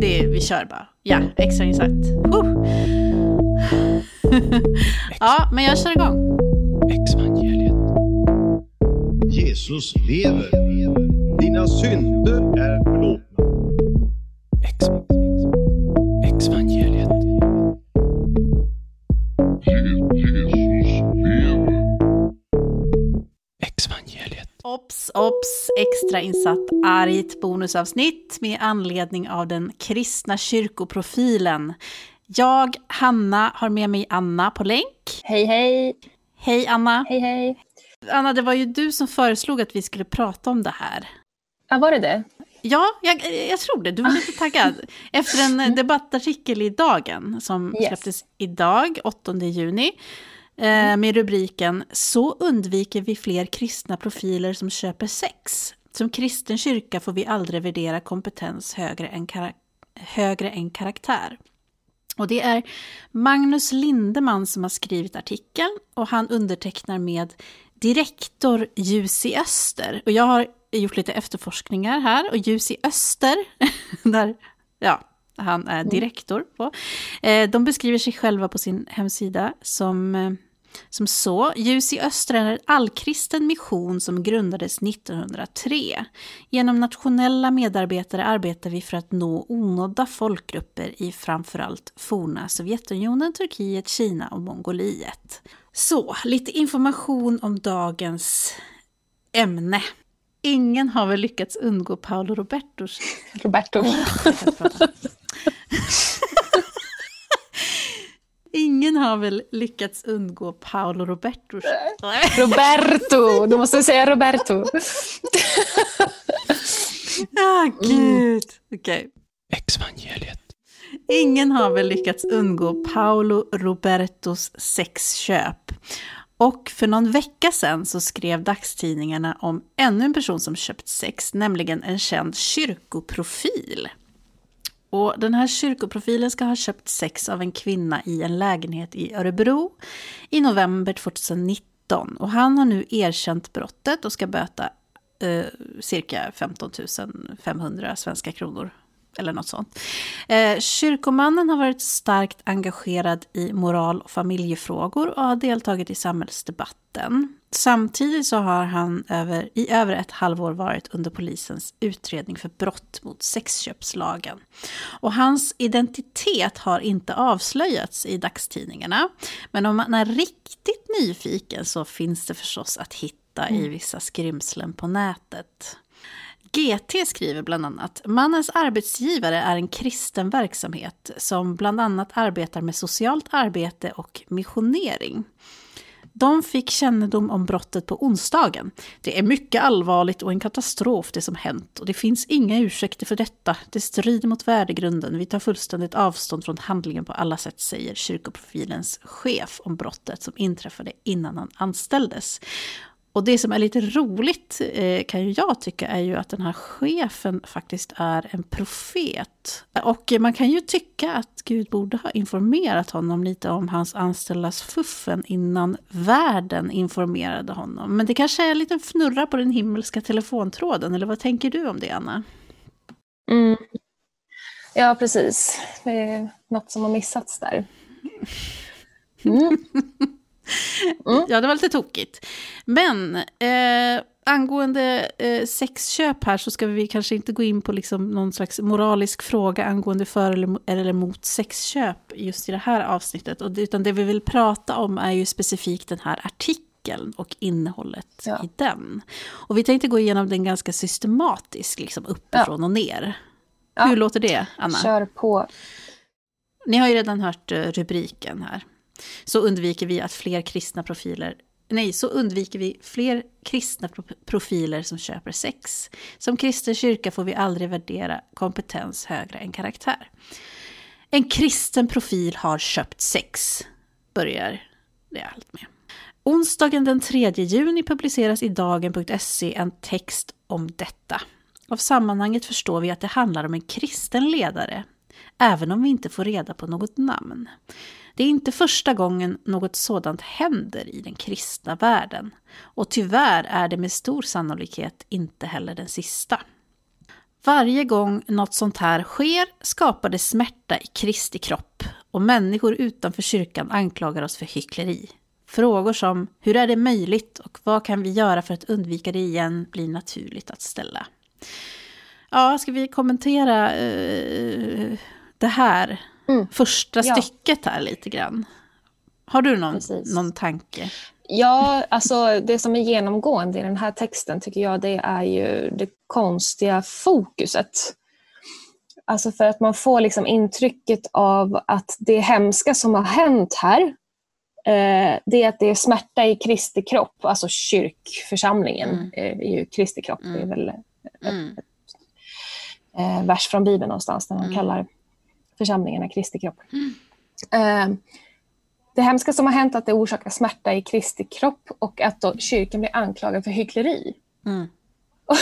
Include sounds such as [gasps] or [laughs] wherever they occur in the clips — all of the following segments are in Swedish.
det, vi kör bara. Ja, extrainsatt. Huh. [laughs] ja, men jag kör igång. Exvangeliet. Jesus lever. Dina synder är Ops, ops, extrainsatt argt bonusavsnitt med anledning av den kristna kyrkoprofilen. Jag, Hanna, har med mig Anna på länk. Hej, hej. Hej Anna. Hej, hej. Anna, det var ju du som föreslog att vi skulle prata om det här. Ja, var det det? Ja, jag, jag tror det. Du var lite taggad. [laughs] Efter en debattartikel i Dagen som Yes. släpptes idag, 8 juni, eh, med rubriken Så undviker vi fler kristna profiler som köper sex. Som kristen kyrka får vi aldrig värdera kompetens högre än, kara- högre än karaktär. Och det är Magnus Lindeman som har skrivit artikeln och han undertecknar med direktor Ljus i Öster. Och jag har gjort lite efterforskningar här och Ljus i Öster, [laughs] där ja, han är direktor på, eh, de beskriver sig själva på sin hemsida som, eh, som så. Ljus i Öster är en allkristen mission som grundades 1903. Genom nationella medarbetare arbetar vi för att nå onådda folkgrupper i framförallt forna Sovjetunionen, Turkiet, Kina och Mongoliet. Så, lite information om dagens ämne. Ingen har väl lyckats undgå Paolo Robertos... Roberto. [laughs] Ingen har väl lyckats undgå Paolo Robertos... Roberto! Du måste säga Roberto. [laughs] Ah, gud! Okej. Exvangeliet. Ingen har väl lyckats undgå Paolo Robertos sexköp. Och för någon vecka sedan så skrev dagstidningarna om ännu en person som köpt sex, nämligen en känd kyrkoprofil. Och den här kyrkoprofilen ska ha köpt sex av en kvinna i en lägenhet i Örebro i november 2019. Och han har nu erkänt brottet och ska böta eh, cirka 15 500 svenska kronor. Eller något sånt. Eh, kyrkomannen har varit starkt engagerad i moral och familjefrågor och har deltagit i samhällsdebatten. Samtidigt så har han över, i över ett halvår varit under polisens utredning för brott mot sexköpslagen. Och hans identitet har inte avslöjats i dagstidningarna. Men om man är riktigt nyfiken så finns det förstås att hitta i vissa skrymslen på nätet. GT skriver bland annat, mannens arbetsgivare är en kristen verksamhet som bland annat arbetar med socialt arbete och missionering. De fick kännedom om brottet på onsdagen. Det är mycket allvarligt och en katastrof det som hänt och det finns inga ursäkter för detta. Det strider mot värdegrunden. Vi tar fullständigt avstånd från handlingen på alla sätt, säger kyrkoprofilens chef om brottet som inträffade innan han anställdes. Och det som är lite roligt eh, kan ju jag tycka är ju att den här chefen faktiskt är en profet. Och man kan ju tycka att Gud borde ha informerat honom lite om hans anställdas fuffen innan världen informerade honom. Men det kanske är en liten fnurra på den himmelska telefontråden, eller vad tänker du om det Anna? Mm. Ja, precis. Det är något som har missats där. Mm. [laughs] Ja, det var lite tokigt. Men eh, angående eh, sexköp här så ska vi kanske inte gå in på liksom någon slags moralisk fråga angående för eller, eller mot sexköp just i det här avsnittet. Och utan det vi vill prata om är ju specifikt den här artikeln och innehållet Ja. i den. Och vi tänkte gå igenom den ganska systematiskt, liksom uppifrån och ner. Ja. Hur låter det, Anna? Kör på. Ni har ju redan hört eh, rubriken här. Så undviker vi att fler kristna profiler Nej, så undviker vi fler kristna profiler som köper sex. Som kristen kyrka får vi aldrig värdera kompetens högre än karaktär. En kristen profil har köpt sex, börjar det allt med. Onsdagen den 3 juni publiceras i dagen.se en text om detta. Av sammanhanget förstår vi att det handlar om en kristen ledare, även om vi inte får reda på något namn. Det är inte första gången något sådant händer i den kristna världen. Och tyvärr är det med stor sannolikhet inte heller den sista. Varje gång något sånt här sker skapar det smärta i Kristi kropp och människor utanför kyrkan anklagar oss för hyckleri. Frågor som hur är det möjligt och vad kan vi göra för att undvika det igen blir naturligt att ställa. Ja, ska vi kommentera uh, det här Mm. första Ja. stycket här lite grann? Har du någon, Precis. någon tanke? Ja, alltså det som är genomgående i den här texten tycker jag det är ju det konstiga fokuset. Alltså för att man får liksom intrycket av att det hemska som har hänt här, eh, det är att det är smärta i Kristi kropp, alltså kyrkförsamlingen Mm. eh, är ju Kristi kropp. Det är Mm. väl Mm. eh, vers från Bibeln någonstans där man Mm. kallar församlingarna Kristi kropp. Eh, det hemska som har hänt är att det orsakar smärta i Kristi kropp och att då kyrkan blir anklagad för hyckleri. Mm. [laughs]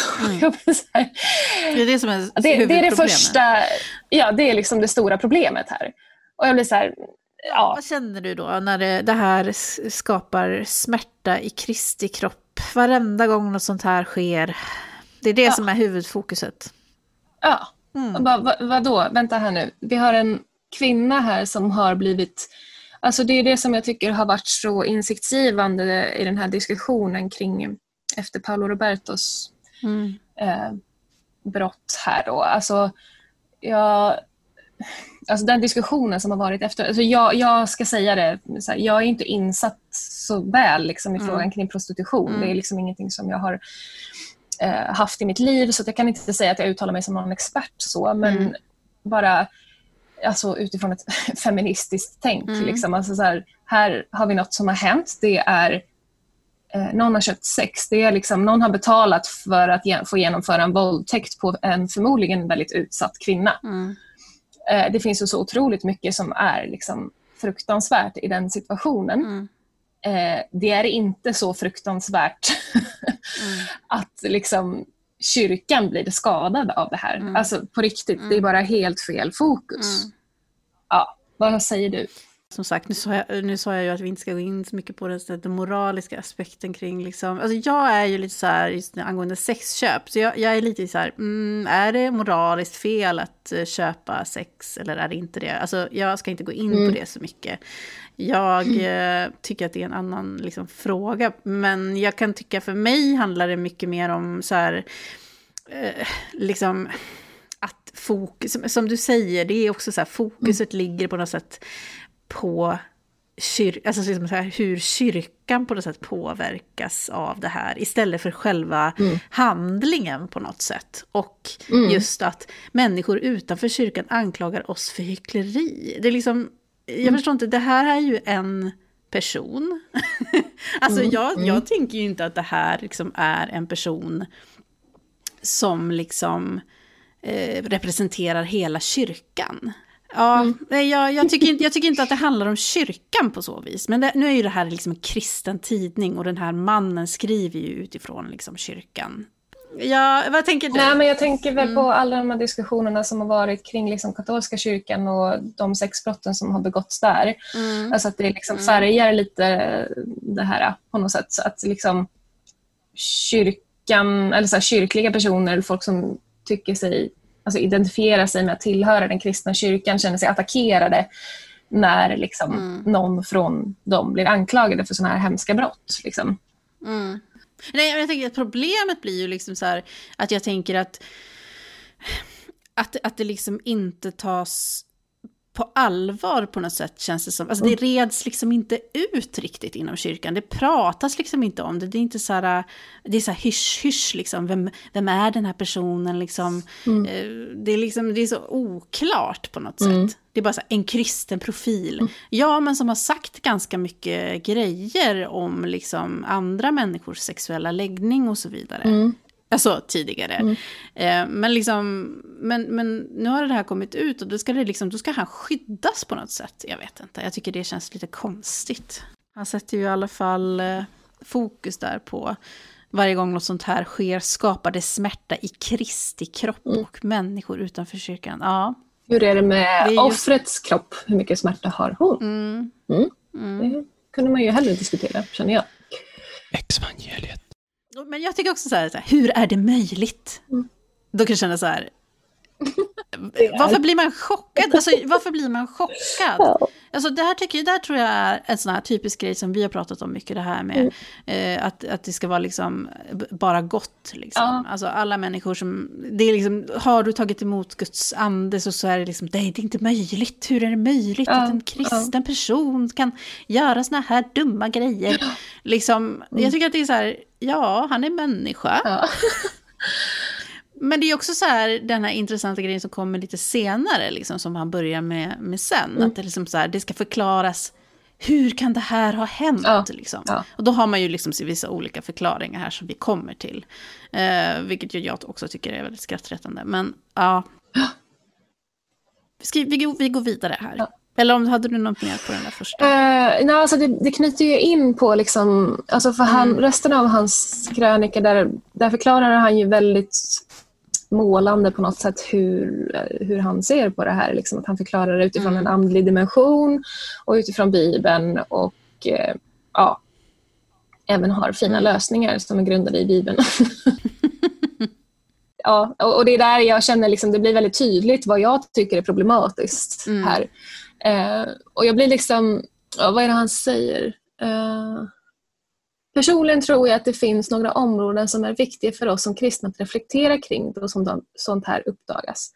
Här, Det är det som är det, det är det första, ja det är liksom det stora problemet här. Och jag blir så här, ja, Vad känner du då när det, det här skapar smärta i Kristi kropp? Varenda gång något sånt här sker. Det är det Ja. som är huvudfokuset. ja. Mm. Och bara, vad, vadå, vänta här nu. Vi har en kvinna här som har blivit Alltså det är det som jag tycker har varit så insiktsgivande i den här diskussionen kring efter Paolo Robertos Mm. eh, brott här då. Alltså, jag, alltså den diskussionen som har varit efter. Alltså jag, jag ska säga det, här, jag är inte insatt så väl liksom, i Mm. frågan kring prostitution. Mm. Det är liksom ingenting som jag har haft i mitt liv så jag kan inte säga att jag uttalar mig som någon expert så men Mm. bara alltså, utifrån ett [laughs] feministiskt tänk. Mm. Liksom. Alltså, så här, här har vi något som har hänt. Det är eh, någon har köpt sex. Det är liksom, någon har betalat för att ge, få genomföra en våldtäkt på en förmodligen väldigt utsatt kvinna. Mm. Eh, det finns ju så otroligt mycket som är liksom, fruktansvärt i den situationen. Mm. Eh, det är inte så fruktansvärt Mm. [laughs] att liksom, kyrkan blir skadad av det här. Mm. Alltså på riktigt, det är Mm. bara helt fel fokus. Mm. Ja, vad säger du? Som sagt, nu sa, jag, nu sa jag ju att vi inte ska gå in så mycket på den, den moraliska aspekten kring liksom, alltså jag är ju lite så här just angående sexköp, så jag, jag är lite så här, mm, är det moraliskt fel att eh, köpa sex eller är det inte det? Alltså jag ska inte gå in Mm. på det så mycket. Jag eh, tycker att det är en annan liksom, fråga, men jag kan tycka för mig handlar det mycket mer om så här, eh, liksom att fokus, som, som du säger, det är också så här, fokuset ligger på något sätt på kyr, alltså liksom så här, hur kyrkan på något sätt påverkas av det här, istället för själva Mm. handlingen på något sätt. Och Mm. just att människor utanför kyrkan anklagar oss för hyckleri. Det är liksom, jag Mm. förstår inte, det här är ju en person. [laughs] alltså Mm, jag, mm. jag tänker ju inte att det här liksom är en person som liksom eh, representerar hela kyrkan. Ja, Mm. nej, jag, jag, tycker inte, jag tycker inte att det handlar om kyrkan på så vis. Men det, nu är ju det här liksom en kristen tidning och den här mannen skriver ju utifrån liksom kyrkan. Ja, vad tänker du? Nej, men jag tänker väl Mm. på alla de här diskussionerna som har varit kring liksom katolska kyrkan och de sexbrotten som har begåtts där. Mm. Alltså att det liksom Mm. färgar lite det här på något sätt. Så att liksom kyrkan, eller så här, kyrkliga personer, eller folk som tycker sig, alltså identifierar sig med att tillhöra den kristna kyrkan känner sig attackerade när liksom Mm. någon från dem blir anklagade för sådana här hemska brott. Liksom. Mm. Nej, jag tänker att problemet blir ju liksom så här att jag tänker att, att, att det liksom inte tas på allvar på något sätt känns det som. Alltså det reds liksom inte ut riktigt inom kyrkan. Det pratas liksom inte om det. Det är inte så här, det är så här hysch-hysch liksom. Vem, vem är den här personen liksom? Mm. Eh, Det är liksom, det är så oklart på något Mm. sätt. Det är bara så här, en kristen profil. Ja, men som har sagt ganska mycket grejer om liksom andra människors sexuella läggning och så vidare. Alltså tidigare. Mm. Eh, men, liksom, men, men nu har det här kommit ut och då ska, det liksom, då ska han skyddas på något sätt. Jag vet inte, jag tycker det känns lite konstigt. Han sätter ju i alla fall eh, fokus där på varje gång något sånt här sker skapar det smärta i Kristi kropp Mm. och människor utanför kyrkan. Ja. Hur är det med Det är just- offrets kropp? Hur mycket smärta har hon? Mm. Mm. Mm. Det kunde man ju hellre diskutera, känner jag. Exvangeliet. Men jag tycker också så här, hur är det möjligt? Mm. då kan jag känna så här, varför blir man chockad? Alltså, varför blir man chockad? Ja. Alltså, det här tycker jag, där tror jag är en sån här typisk grej som vi har pratat om mycket, det här med eh, att, att det ska vara liksom bara gott. Liksom. Ja. Alltså alla människor som, det är liksom, har du tagit emot Guds ande så, så är det liksom, nej det är inte möjligt, hur är det möjligt Ja, att en kristen person kan göra såna här dumma grejer? Liksom, jag tycker att det är så här, ja, han är människa. [laughs] Men det är också så här, den här intressanta grejen som kommer lite senare, liksom, som han börjar med, med sen. Mm. Att det, liksom så här, det ska förklaras, hur kan det här ha hänt? Ja, Liksom? ja. Och då har man ju liksom vissa olika förklaringar här som vi kommer till. Eh, vilket jag också tycker är väldigt skrattretande. Men ja, [gasps] Ska, vi, går- vi går vidare här. Ja. Eller om hade du något mer på den där första? Eh, nej, alltså det, det knyter ju in på, liksom, alltså för han, Mm. resten av hans krönika, där, där förklarar han ju väldigt målande på något sätt hur, hur han ser på det här. Liksom, att han förklarar det utifrån Mm. en andlig dimension och utifrån Bibeln och eh, ja, även har fina lösningar som är grundade i Bibeln. [laughs] ja, och, och det är där jag känner liksom, det blir väldigt tydligt vad jag tycker är problematiskt Mm. här. Eh, och jag blir liksom, ja, vad är det han säger? Eh, personligen tror jag att det finns några områden som är viktiga för oss som kristna att reflektera kring då som sånt här uppdagas.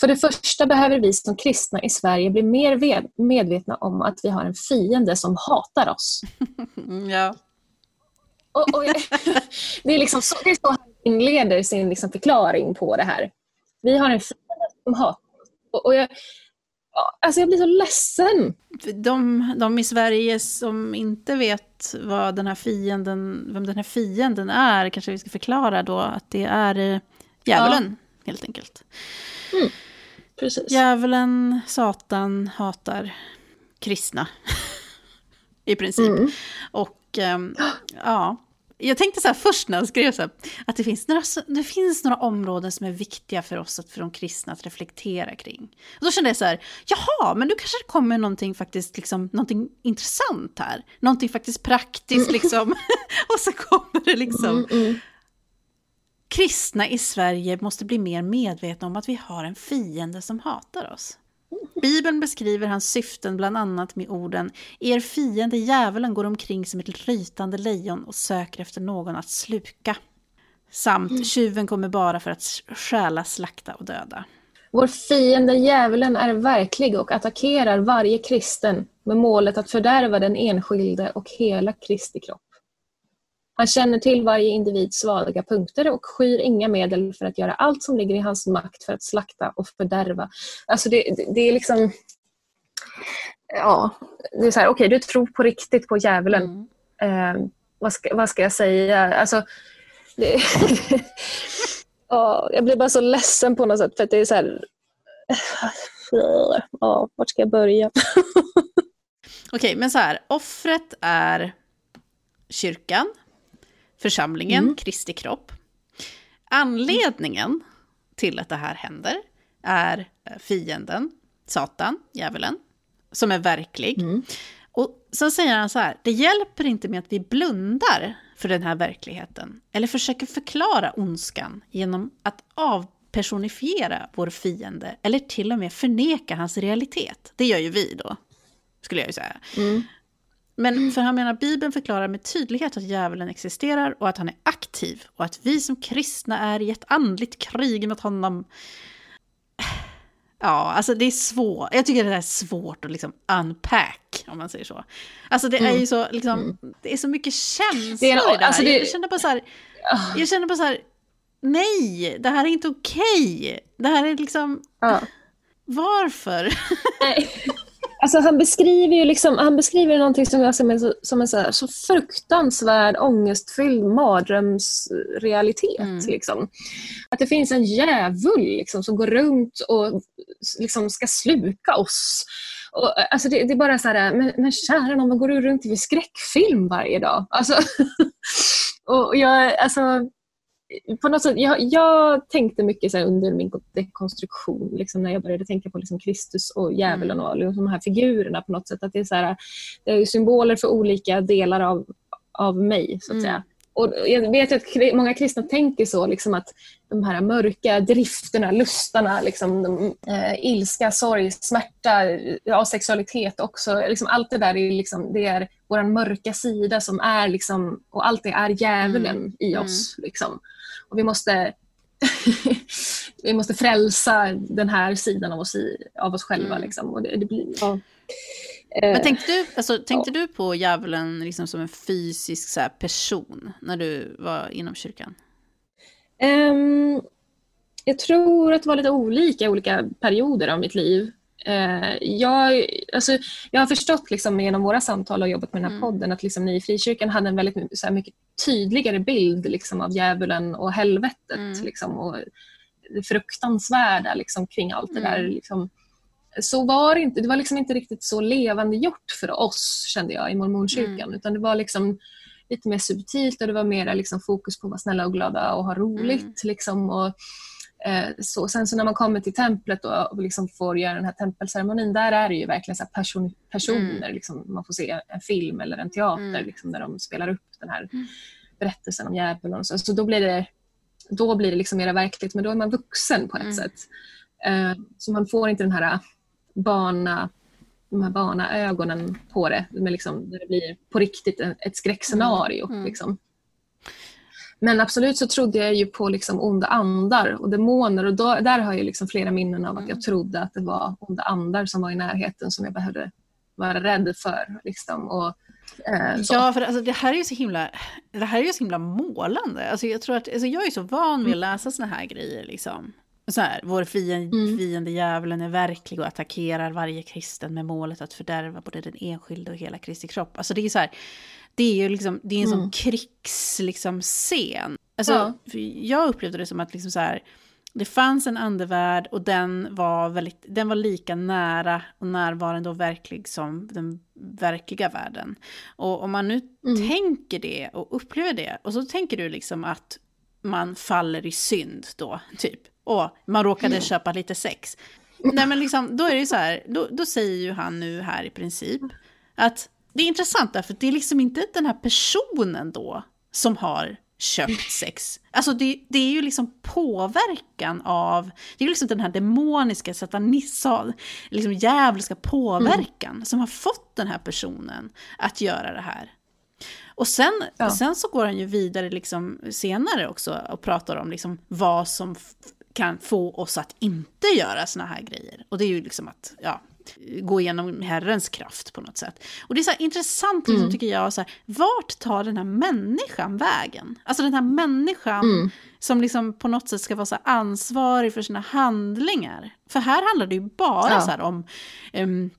För det första behöver vi som kristna i Sverige bli mer medvetna om att vi har en fiende som hatar oss. [laughs] Ja. Och, och jag, [laughs] det, är liksom så, det är så han inleder sin liksom förklaring på det här. Vi har en fiende som hatar oss. Och, och jag, ja, alltså jag blir så ledsen. De, de i Sverige som inte vet vad den här fienden, vem den här fienden är, kanske vi ska förklara då att det är eh, djävulen, helt enkelt. Precis. Djävulen, Satan, hatar kristna. [laughs] I princip. Mm. Och ehm, ja, jag tänkte så här först när jag skrev så här, att det finns, några, det finns några områden som är viktiga för oss, att, för de kristna, att reflektera kring. Och då kände jag så här, jaha, men nu kanske det kommer någonting faktiskt, liksom, någonting intressant här. Någonting faktiskt praktiskt liksom. [laughs] Och så kommer det liksom, Mm, mm. kristna i Sverige måste bli mer medvetna om att vi har en fiende som hatar oss. Bibeln beskriver hans syften bland annat med orden Er fiende djävulen går omkring som ett rytande lejon och söker efter någon att sluka. Samt tjuven kommer bara för att stjäla, slakta och döda. Vår fiende djävulen är verklig och attackerar varje kristen med målet att fördärva den enskilde och hela Kristi kropp. Han känner till varje individs svaga punkter och skyr inga medel för att göra allt som ligger i hans makt för att slakta och fördärva. Alltså det, det, det är liksom... Ja, det är så här, okej, du tror på riktigt på djävulen. Mm. Eh, vad, ska, vad ska jag säga? Alltså, det, [laughs] ja, jag blir bara så ledsen på något sätt för att det är så här... [sighs] Ja, vart ska jag börja? [laughs] Okej, men så här, offret är kyrkan, församlingen, Kristi kropp. Anledningen till att det här händer är eh, fienden, Satan, djävulen, som är verklig. Och sen säger han så här, det hjälper inte med att vi blundar för den här verkligheten eller försöker förklara ondskan genom att avpersonifiera vår fiende eller till och med förneka hans realitet. Det gör ju vi då, skulle jag ju säga. Men för han menar Bibeln förklarar med tydlighet att djävulen existerar och att han är aktiv och att vi som kristna är i ett andligt krig mot honom. Ja, alltså det är svårt. Jag tycker det är svårt att liksom unpack, om man säger så. Alltså det är ju så, liksom, det är så mycket känslor Det är en- alltså det- Jag känner bara så här, jag känner bara så här, nej, det här är inte okej. Det här är liksom, Ja. varför? Nej. [laughs] Alltså han beskriver ju liksom, han beskriver någonting som jag ser som, som en så, här, så fruktansvärd ångestfylld mardrömsrealitet. Mm. Liksom. Att det finns en djävul liksom, som går runt och liksom, ska sluka oss. Och, alltså det, det är bara så här, men, men kära nån, vad går du runt i för skräckfilm varje dag? Alltså, [laughs] och jag, alltså, på något sätt, jag, jag tänkte mycket så under min dekonstruktion, liksom när jag började tänka på liksom Kristus och djävulen och liksom de här figurerna på något sätt. Att det, är så här, det är symboler för olika delar av, av mig, så att Mm. säga. och jag vet att många kristna tänker så, liksom att de här mörka drifterna, lustarna, liksom, de, eh, ilska, sorg, smärta, ja, sexualitet också. Liksom, allt det där är, liksom, det är vår mörka sida som är, liksom, och allt det är djävulen i oss. Liksom. Och vi måste [laughs] vi måste frälsa den här sidan av oss, i, av oss själva. Mm. Liksom. Och det, det blir, ja. Eh, Men tänkte du, alltså, tänkte du på djävulen liksom som en fysisk så här, person när du var inom kyrkan? Ehm, jag tror att det var lite olika i olika perioder av mitt liv. Eh, jag, alltså, jag har förstått liksom, genom våra samtal och jobbat med den här Mm. podden att liksom, ni i frikyrkan hade en väldigt så här, mycket tydligare bild liksom, av djävulen och helvetet Mm. liksom, och det fruktansvärda liksom, kring allt det Mm. där. Liksom. Så var det inte. Det var liksom inte riktigt så levande gjort för oss, kände jag, i mormonkyrkan. Mm. Utan det var liksom lite mer subtilt och det var mer liksom, fokus på att vara snälla och glada och ha roligt. Mm. Liksom, och, så. Sen så när man kommer till templet och liksom får göra den här tempelceremonin, där är det ju verkligen så person, personer. Liksom, man får se en film eller en teater Mm. liksom, där de spelar upp den här Mm. berättelsen om djävulen. och Så, så då blir det, då blir det liksom mer verkligt, men då är man vuxen på ett Mm. sätt. Eh, så man får inte den här barna, de här barnaögonen på det, med liksom, där det blir på riktigt ett, ett skräckscenario. Mm. Mm. Liksom. Men absolut så trodde jag ju på liksom onda andar och demoner och då, där har jag liksom flera minnen av att Mm. jag trodde att det var onda andar som var i närheten som jag behövde vara rädd för. Liksom, och, eh. Ja, för alltså, det här är ju så himla, det här är ju så himla målande. Alltså, jag, tror att, alltså, jag är så van vid att läsa såna här grejer. Liksom. Så här, vår fiende, Mm. fiende djävulen är verklig och attackerar varje kristen med målet att fördärva både den enskilde och hela Kristi kropp. Alltså det är så här, det är ju liksom, det är en sån Mm. krigs, liksom, scen. Alltså, Ja. jag upplevde det som att liksom så här, det fanns en andevärld och den var, väldigt, den var lika nära och närvarande och verklig som den verkliga världen. Och om man nu Mm. tänker det och upplever det och så tänker du liksom att man faller i synd då, typ. Och man råkade köpa lite sex. Nej men liksom, då är det ju så här, då, då säger ju han nu här i princip att det är intressant därför att det är liksom inte den här personen då som har köpt sex. Alltså det, det är ju liksom påverkan av, det är ju liksom den här demoniska, satanisal, liksom djävulska påverkan som har fått den här personen att göra det här. Och sen, Ja. sen så går han ju vidare liksom senare också och pratar om liksom vad som kan få oss att inte göra såna här grejer. Och det är ju liksom att ja, gå igenom Herrens kraft på något sätt. Och det är så intressant, liksom, Mm. tycker jag, så här, vart tar den här människan vägen? Alltså den här människan Mm. som liksom på något sätt ska vara så ansvarig för sina handlingar. För här handlar det ju bara Ja. så här om ehm,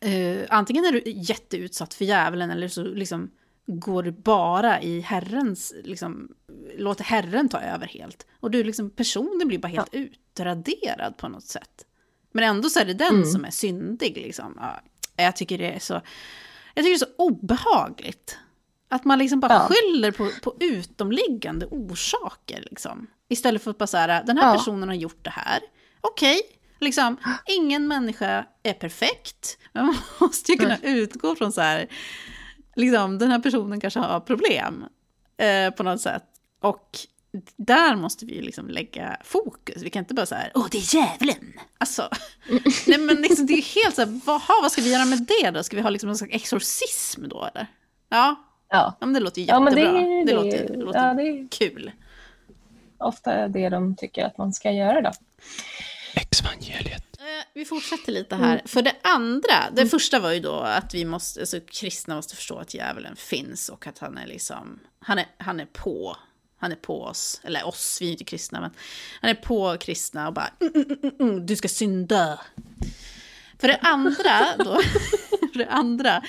eh, antingen är du jätteutsatt för djävulen eller så liksom går du bara i Herrens, liksom, låter Herren ta över helt. Och du liksom, personen blir bara helt utraderad på något sätt. Men ändå så är det den Mm. som är syndig. Liksom. Ja, jag tycker det är så, jag tycker det är så obehagligt. Att man liksom bara Ja. skyller på, på utomliggande orsaker. Liksom. Istället för att bara så här, den här Ja. personen har gjort det här. Okej, liksom, ingen människa är perfekt. Men man [laughs] måste ju kunna utgå från så här, liksom, den här personen kanske har problem eh, på något sätt. Och där måste vi ju liksom lägga fokus. Vi kan inte bara så här, åh det är djävulen. Alltså, nej men liksom, det är ju helt så här, vad, vad ska vi göra med det då? Ska vi ha liksom en slags exorcism då eller? Ja, Ja. ja men det låter ju Ja, jättebra. det, det, det, låter, det låter ja, det är kul. ofta det de tycker att man ska göra. Då. Exvangeliet. Eh, Vi fortsätter lite här. För det andra, det första var ju då att vi måste, alltså kristna måste förstå att djävulen finns och att han är liksom, han är, han är på, han är på oss, eller oss, vi är inte kristna, men han är på kristna och bara, mm, mm, mm, mm du ska synda. För det andra då, [laughs] för det andra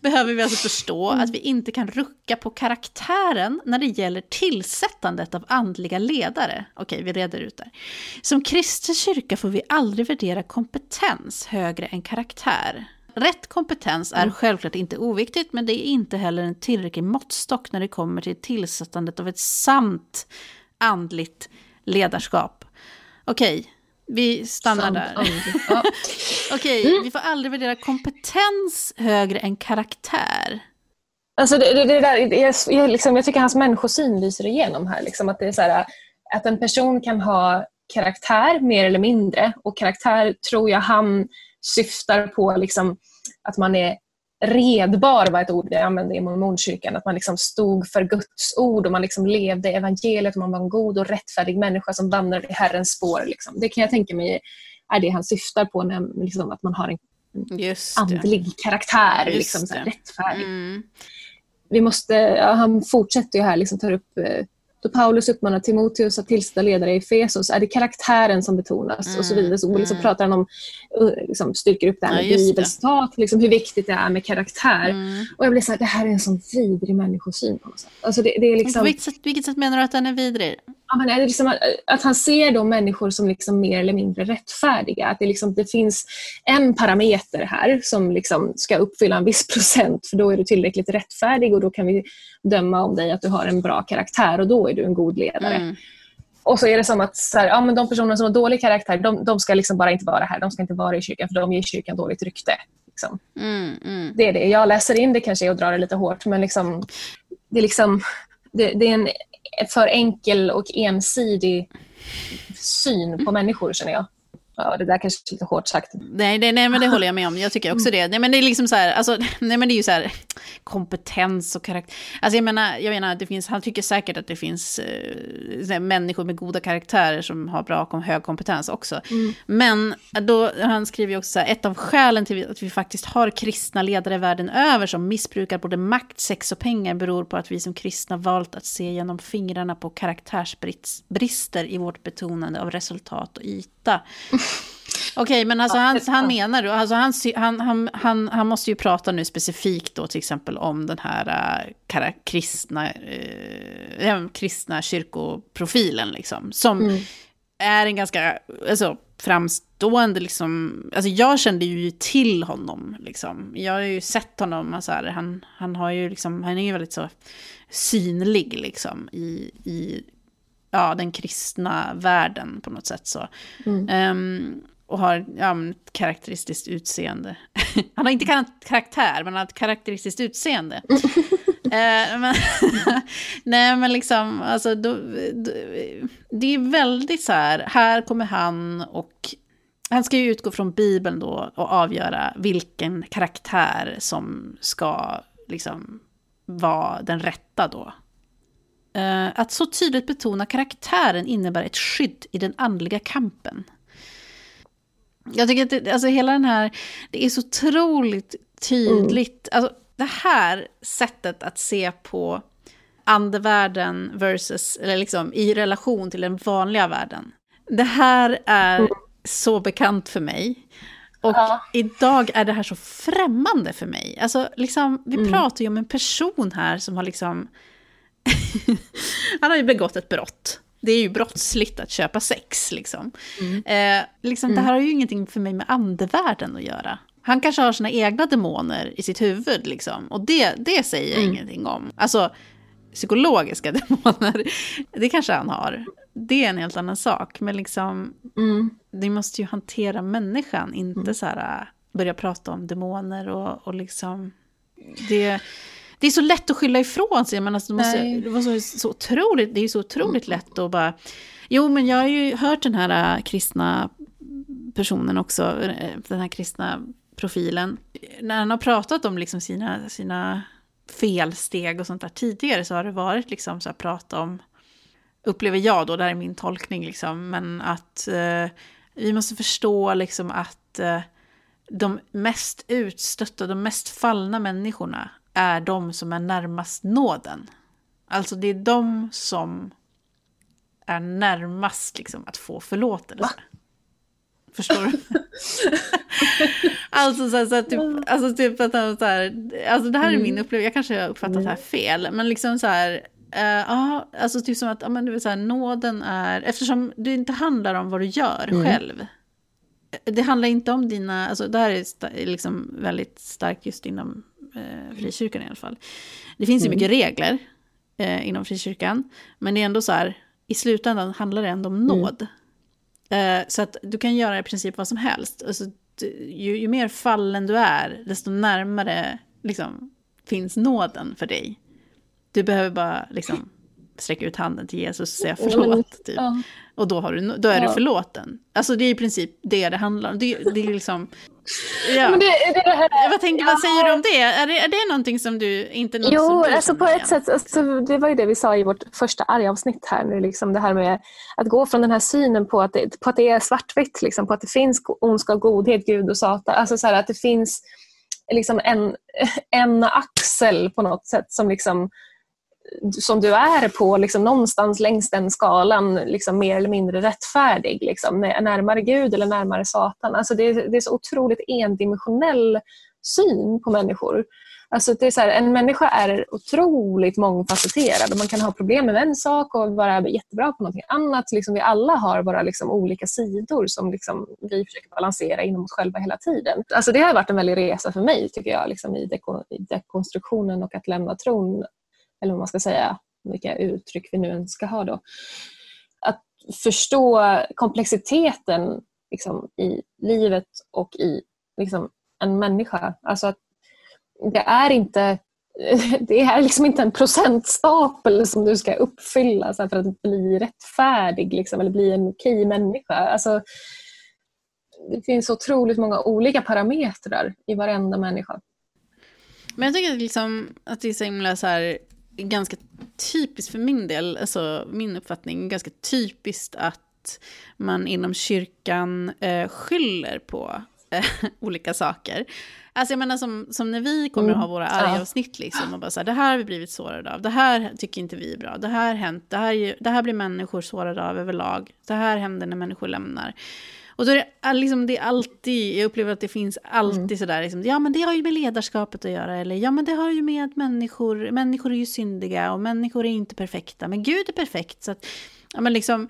behöver vi alltså förstå att vi inte kan rucka på karaktären när det gäller tillsättandet av andliga ledare. Okej, vi reder ut det. Som kristen kyrka får vi aldrig värdera kompetens högre än karaktär. Rätt kompetens är självklart inte oviktigt, men det är inte heller en tillräcklig måttstock när det kommer till tillsättandet av ett sant andligt ledarskap. Okej, vi stannar Sant där. [laughs] Ja. Okej, vi får aldrig värdera kompetens högre än karaktär. Alltså det, det, det där, jag, jag, liksom, jag tycker hans människosyn lyser igenom här. Liksom, att, det är så här, att en person kan ha karaktär mer eller mindre och karaktär tror jag han syftar på liksom, att man är redbar var ett ord vi använde i mormonkyrkan. Att man liksom stod för Guds ord och man liksom levde evangeliet och man var en god och rättfärdig människa som vandrade i Herrens spår. Liksom. Det kan jag tänka mig är det han syftar på, när, liksom, att man har en andlig karaktär, liksom, så här, rättfärdig. Mm. Vi måste, ja, han fortsätter ju här, liksom, tar upp eh, då Paulus uppmanar Timoteus att tillsätta ledare i Efesos är det karaktären som betonas mm. och så vidare. Så liksom mm. pratar han om, uh, liksom, styrker upp det här med ja, bibelcitat, liksom, hur viktigt det är med karaktär. Mm. Och jag blir så här, det här är en sån vidrig människosyn på något sätt. Alltså det, det är liksom... På vilket sätt, vilket sätt menar du att den är vidrig? Ja, men är det liksom att, att, han ser då människor som liksom mer eller mindre rättfärdiga. Att det, liksom, det finns en parameter här som liksom ska uppfylla en viss procent för då är du tillräckligt rättfärdig och då kan vi döma om dig att du har en bra karaktär och då är du en god ledare. Mm. Och så är det som att så här, ja, men de personer som har dålig karaktär de, de, ska liksom bara inte vara här. De ska inte vara i kyrkan för de ger kyrkan dåligt rykte. Liksom. Mm, mm. Det är det. Jag läser in det kanske är att dra det lite hårt men liksom, det, är liksom, det, det är en för enkel och ensidig syn på människor känner jag. Ja, det där kanske är lite hårt sagt. Nej, nej, nej, men det håller jag med om. Jag tycker också det. Nej, men det är liksom så här, alltså, nej, men det är ju så här, kompetens och karaktär. Alltså jag menar, jag menar det finns, han tycker säkert att det finns eh, människor med goda karaktärer som har bra, hög kompetens också. Mm. Men då, han skriver ju också så här, ett av skälen till att vi faktiskt har kristna ledare världen över som missbrukar både makt, sex och pengar beror på att vi som kristna valt att se genom fingrarna på karaktärsbrister i vårt betonande av resultat och yta. Okej, okay, men alltså han, han menar då, alltså han, han, han, han, måste ju prata nu specifikt då till exempel om den här äh, kristna, äh, kristna kyrkoprofilen liksom. Som mm. är en ganska alltså, framstående, liksom, alltså jag kände ju till honom liksom. Jag har ju sett honom, alltså han, han har ju liksom, han är ju väldigt så synlig liksom i, i ja, den kristna världen på något sätt. Så. Mm. Um, och har ja, ett karaktäristiskt utseende. [laughs] han har inte karaktär, men han har ett karaktäristiskt utseende. uh, [laughs] men [laughs] nej, men liksom, alltså, då, då, det är väldigt så här, här kommer han och han ska ju utgå från Bibeln då och avgöra vilken karaktär som ska liksom vara den rätta då. Uh, att så tydligt betona karaktären innebär ett skydd i den andliga kampen. Jag tycker att det, alltså hela den här, det är så otroligt tydligt. Mm. Alltså, det här sättet att se på andevärlden versus, eller liksom i relation till den vanliga världen. Det här är mm. så bekant för mig. Och ja. idag är det här så främmande för mig. Alltså, liksom, vi mm. pratar ju om en person här som har liksom [laughs] han har ju begått ett brott. Det är ju brottsligt att köpa sex. Liksom. Mm. Eh, liksom, mm. Det här har ju ingenting för mig med andevärlden att göra. Han kanske har sina egna demoner i sitt huvud. Liksom, och det, det säger jag mm. ingenting om. Alltså, psykologiska [laughs] demoner, det kanske han har. Det är en helt annan sak. Men liksom, mm. ni måste ju hantera människan, inte mm. så här, äh, börja prata om demoner och, och liksom... Det, det är så lätt att skylla ifrån sig. Men alltså, det, måste, det var så, så otroligt, det är så otroligt lätt att bara... Jo, men jag har ju hört den här äh, kristna personen också, äh, den här kristna profilen. När han har pratat om liksom sina, sina felsteg och sånt där tidigare så har det varit liksom så att prata om, upplever jag då, det här är min tolkning liksom, men att eh, vi måste förstå liksom att eh, de mest utstötta, de mest fallna människorna är de som är närmast nåden. Alltså det är de som är närmast liksom, att få förlåtelse. Va? Förstår du? [laughs] alltså, så här, så här, typ, alltså typ att så här, alltså det här är min mm. upplevelse, jag kanske har uppfattat det här fel, men liksom så här, eh, ja, uh, alltså typ som att, ja men du vet så här, nåden är, eftersom det inte handlar om vad du gör mm. själv, det handlar inte om dina, alltså det här är liksom väldigt starkt just inom eh, frikyrkan i alla fall. Det finns ju mm. mycket regler eh, inom frikyrkan, men det är ändå så här, i slutändan handlar det ändå om mm. nåd. Mm. Eh, så att du kan göra i princip vad som helst. Alltså, ju, ju, mer fallen du är, desto närmare liksom, finns nåden för dig. Du behöver bara liksom sträcka ut handen till Jesus och säga förlåt. Typ. Ja. Och då, har du, då är du förlåten. Alltså det är i princip det det handlar om. Det, det är liksom... Ja. Men det, det, det här, vad, tänker, vad säger du om det? Är, det? är det någonting som du inte något Jo, du alltså på ett igen? sätt, alltså, det var ju det vi sa i vårt första argavsnitt här nu, liksom det här med att gå från den här synen på att det, på att det är svartvitt, liksom, på att det finns ondska och godhet, Gud och Satan, alltså så här, att det finns liksom en, en axel på något sätt som liksom som du är på liksom någonstans längs den skalan liksom mer eller mindre rättfärdig. Liksom, närmare Gud eller närmare Satan. Alltså det, är- det är så otroligt endimensionell syn på människor. Alltså det är så här, en människa är otroligt mångfacetterad och man kan ha problem med en sak och vara jättebra på någonting annat. Liksom vi alla har våra liksom olika sidor som liksom vi försöker balansera inom oss själva hela tiden. Alltså det har varit en väldig resa för mig tycker jag liksom i, deko, i dekonstruktionen och att lämna tron, eller vad man ska säga, vilka uttryck vi nu än ska ha då. Att förstå komplexiteten liksom, i livet och i liksom, en människa. Alltså att det är inte [laughs] det är liksom inte en procentstapel som du ska uppfylla så här, för att bli rättfärdig liksom, eller bli en okej människa. Alltså, det finns otroligt många olika parametrar i varenda människa. Men jag tycker liksom att det är så himla så här, ganska typiskt för min del, alltså min uppfattning, ganska typiskt att man inom kyrkan eh, skyller på eh, [laughs] olika saker. Alltså jag menar som, som när vi kommer att ha våra Mm. Ja. arga avsnitt liksom och bara så här, det här har vi blivit sårade av, det här tycker inte vi är bra, det här hänt, det här, det här blir människor sårade av överlag, det här händer när människor lämnar. Och då är det, liksom, det är alltid, jag upplever att det finns alltid Mm. sådär, liksom, ja men det har ju med ledarskapet att göra, eller ja men det har ju med människor, människor är ju syndiga och människor är inte perfekta, men Gud är perfekt. Så att, ja men liksom,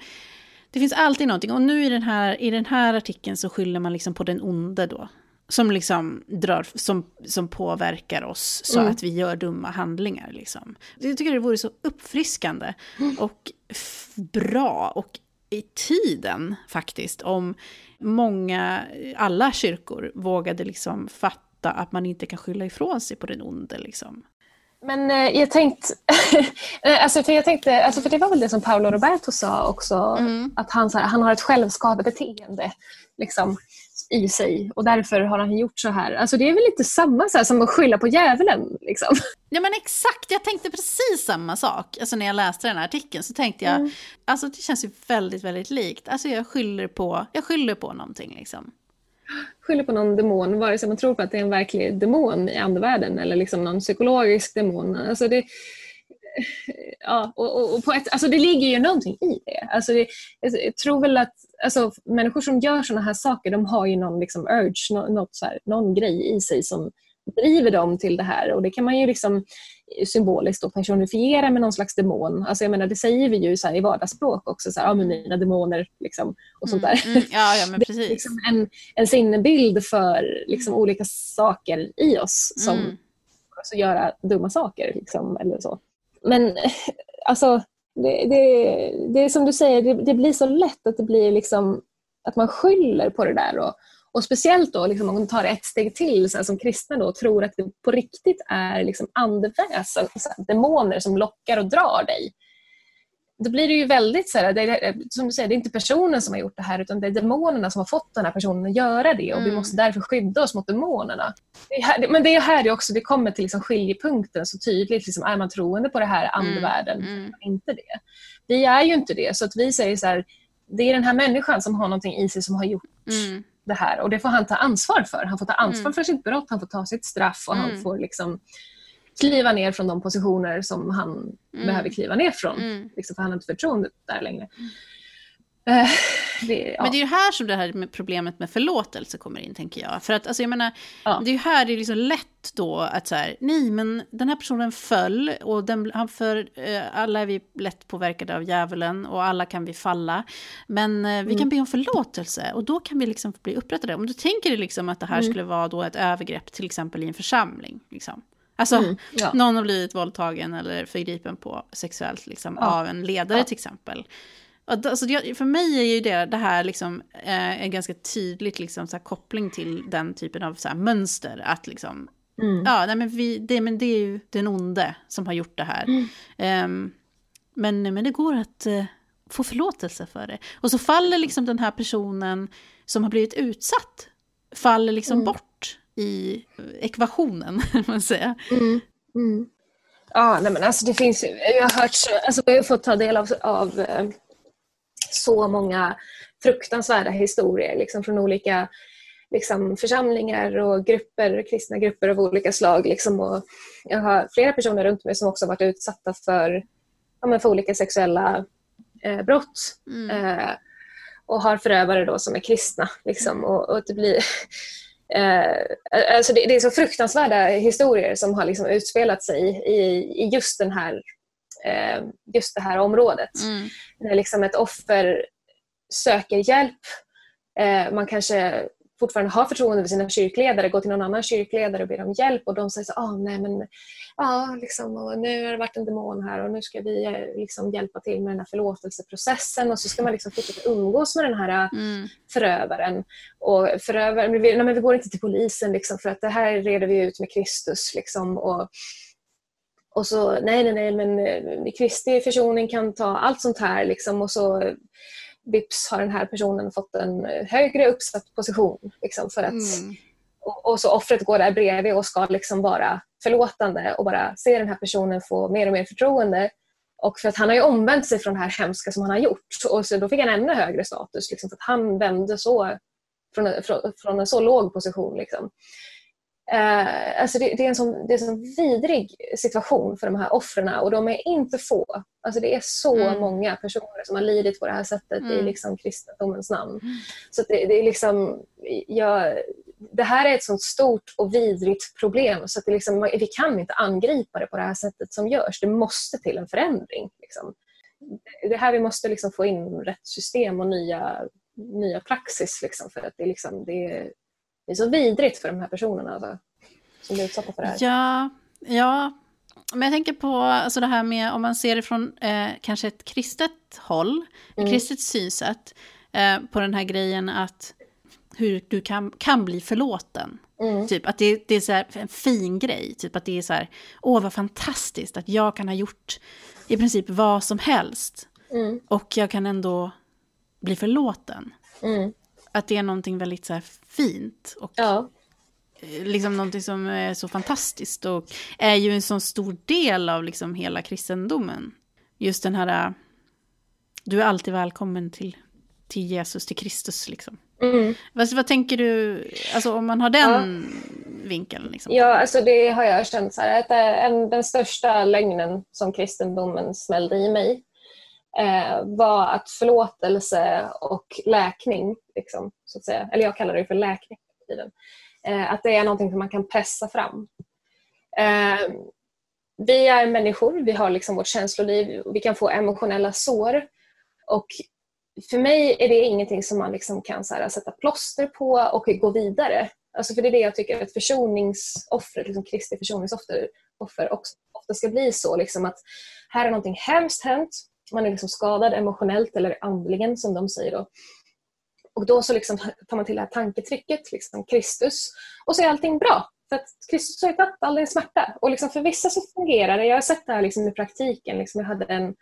det finns alltid någonting, och nu i den här, i den här artikeln så skyller man liksom på den onde då. Som liksom drar, som, som påverkar oss så Mm. att vi gör dumma handlingar. Liksom. Jag tycker det vore så uppfriskande och f- bra och i tiden faktiskt om många, alla kyrkor vågade liksom fatta att man inte kan skylla ifrån sig på den onde. Liksom. Men eh, jag tänkte, [laughs] eh, alltså för jag tänkte, alltså för det var väl det som Paolo Roberto sa också, att han, här, han har ett självskadebeteende liksom, i sig och därför har han gjort så här. Alltså det är väl lite samma så som att skylla på djävulen. Liksom. Ja men exakt, jag tänkte precis samma sak. Alltså när jag läste den här artikeln så tänkte jag, alltså det känns ju väldigt, väldigt likt. Alltså jag skyller på, jag skyller på någonting liksom. Skyller på någon demon, vare sig man tror på att det är en verklig demon i andevärlden eller liksom någon psykologisk demon. Alltså det, ja, och, och, och på ett, alltså det ligger ju någonting i det. Alltså det jag tror väl att alltså, människor som gör sådana här saker, de har ju någon liksom urge, nå- något så här, någon grej i sig som driver dem till det här. Och det kan man ju liksom symboliskt personifiera med någon slags demon. Alltså jag menar, det säger vi ju så i vardagsspråk också, så här, ja, men mina demoner liksom, och sånt där. Mm, ja, ja men [laughs] Det är precis. liksom en, en sinnebild för liksom olika saker i oss som Mm. oss att göra dumma saker. Liksom, eller så. Men [laughs] alltså, det, det, det är som du säger, det, det blir så lätt att det blir liksom att man skyller på det där. Och, och speciellt då liksom, om man tar ett steg till så här, som kristna då, och tror att det på riktigt är liksom andeväsen, så här, demoner som lockar och drar dig då blir det ju väldigt så här, det är, som du säger, det är inte personen som har gjort det här utan det är demonerna som har fått den här personen att göra det och vi Mm. måste därför skydda oss mot demonerna. Det är här, men det är här det också det kommer till liksom skiljepunkten så tydligt. Liksom, är man troende på det här andevärlden? mm. Man inte det? Vi är ju inte det så att vi säger så här, det är den här människan som har någonting i sig som har gjort Mm. det här och det får han ta ansvar för. Han får ta ansvar Mm. för sitt brott, han får ta sitt straff och han Mm. får liksom kliva ner från de positioner som han behöver kliva ner från. Mm. Liksom, för han har inte förtroende där längre. Eh, det, ja. Men det är ju här som det här med problemet med förlåtelse kommer in, tänker jag. För att, alltså jag menar, Ja. det är ju här det är liksom lätt då att så här, nej men den här personen föll och den, han för, eh, alla är vi lätt påverkade av djävulen och alla kan vi falla. Men eh, vi kan be om förlåtelse och då kan vi liksom bli upprättade. Om du tänker dig liksom att det här skulle vara då ett övergrepp till exempel i en församling. Liksom. Alltså, Mm, ja. någon har blivit våldtagen eller förgripen på sexuellt liksom, Ja. av en ledare Ja. till exempel. Alltså, för mig är ju det, det här liksom, eh, en ganska tydligt liksom, så här, koppling till den typen av så här, mönster. Att liksom, Mm. ja, nej, men, vi, det, men det är ju den onde som har gjort det här. Mm. Ehm, men, men det går att eh, få förlåtelse för det. Och så faller liksom den här personen som har blivit utsatt, faller liksom Mm. bort i ekvationen, [laughs] kan man säga. Mm. Mm. Ja, nej men alltså det finns jag har hört, så- alltså jag har fått ta del av, av eh, så många fruktansvärda historier liksom från olika liksom, församlingar och grupper, kristna grupper av olika slag. Liksom, och jag har flera personer runt mig som också varit utsatta för, ja, för olika sexuella eh, brott Mm. eh, och har förövare då som är kristna. Liksom, och, och det blir... Eh, alltså det, det är så fruktansvärda historier som har liksom utspelat sig i, i just, den här, eh, just det här området. Mm. När liksom ett offer söker hjälp, eh, man kanske fortfarande har förtroende för sina kyrkledare, går till någon annan kyrkledare och ber om hjälp och de säger så ah, nej men ja, liksom, nu har det varit en demon här och nu ska vi eh, liksom hjälpa till med den här förlåtelseprocessen och så ska man liksom fortsätta umgås med den här Mm. förövaren. Och förövaren vi, nej, men vi går inte till polisen liksom, för att det här reder vi ut med Kristus. Liksom, och, och så, nej, nej, nej, men eh, Kristi försoning kan ta allt sånt här. Liksom, och så eh, vips har den här personen fått en eh, högre uppsatt position. Liksom, för att, Mm. och, och så offret går där bredvid och ska liksom vara förlåtande och bara se den här personen få mer och mer förtroende. Och för att han har ju omvänt sig från det här hemska som han har gjort. Och så då fick han ännu högre status. Liksom, för att han vände så från en, från, från en så låg position. Liksom. Eh, alltså det, det, är en sån, det är en sån vidrig situation för de här offren och de är inte få. Alltså det är så Mm. många personer som har lidit på det här sättet i Mm. liksom kristendomens namn. Så att det, det är liksom, jag, det här är ett sånt stort och vidrigt problem så att liksom, vi kan inte angripa det på det här sättet som görs. Det måste till en förändring. Liksom. Det är här vi måste liksom få in rätt system och nya, nya praxis liksom, för att det liksom, det, det är så vidrigt för de här personerna alltså, som blir utsatta för det här. Ja, ja. Men jag tänker på alltså det här med om man ser det från eh, kanske ett kristet håll, ett Mm. kristet synsätt, eh, på den här grejen att hur du kan, kan bli förlåten. Mm. Typ att det, det är så här en fin grej, typ att det är så här, åh vad fantastiskt att jag kan ha gjort i princip vad som helst Mm. och jag kan ändå bli förlåten. Mm. Att det är någonting väldigt så fint och Ja. eh, liksom någonting som är så fantastiskt och är ju en sån stor del av liksom hela kristendomen. Just den här, äh, du är alltid välkommen till, till Jesus, till Kristus liksom. Mm. Vad, vad tänker du, alltså om man har den vinkeln liksom? Ja, alltså det har jag känt så här, att eh, en, den största lögnen som kristendomen smällde i mig eh, Eh, var att förlåtelse och läkning, liksom, så att säga, eller jag kallar det för läkning tiden, eh, att det är någonting som man kan pressa fram. Eh, vi är människor, vi har liksom vårt känsloliv, vi kan få emotionella sår och för mig är det ingenting som man liksom kan så här, sätta plåster på och gå vidare. Alltså för det är det jag tycker att försoningsoffret, liksom Kristi försoningsoffer offer också, ofta ska bli så. Liksom att här har någonting hemskt hänt, man är liksom skadad emotionellt eller andligen som de säger då. Och då så liksom tar man till det här tanketrycket, liksom Kristus, och så är allting bra. För att Kristus har ju tagit all din smärta. Och liksom för vissa så fungerar det. Jag har sett det här liksom i praktiken. Liksom jag hade en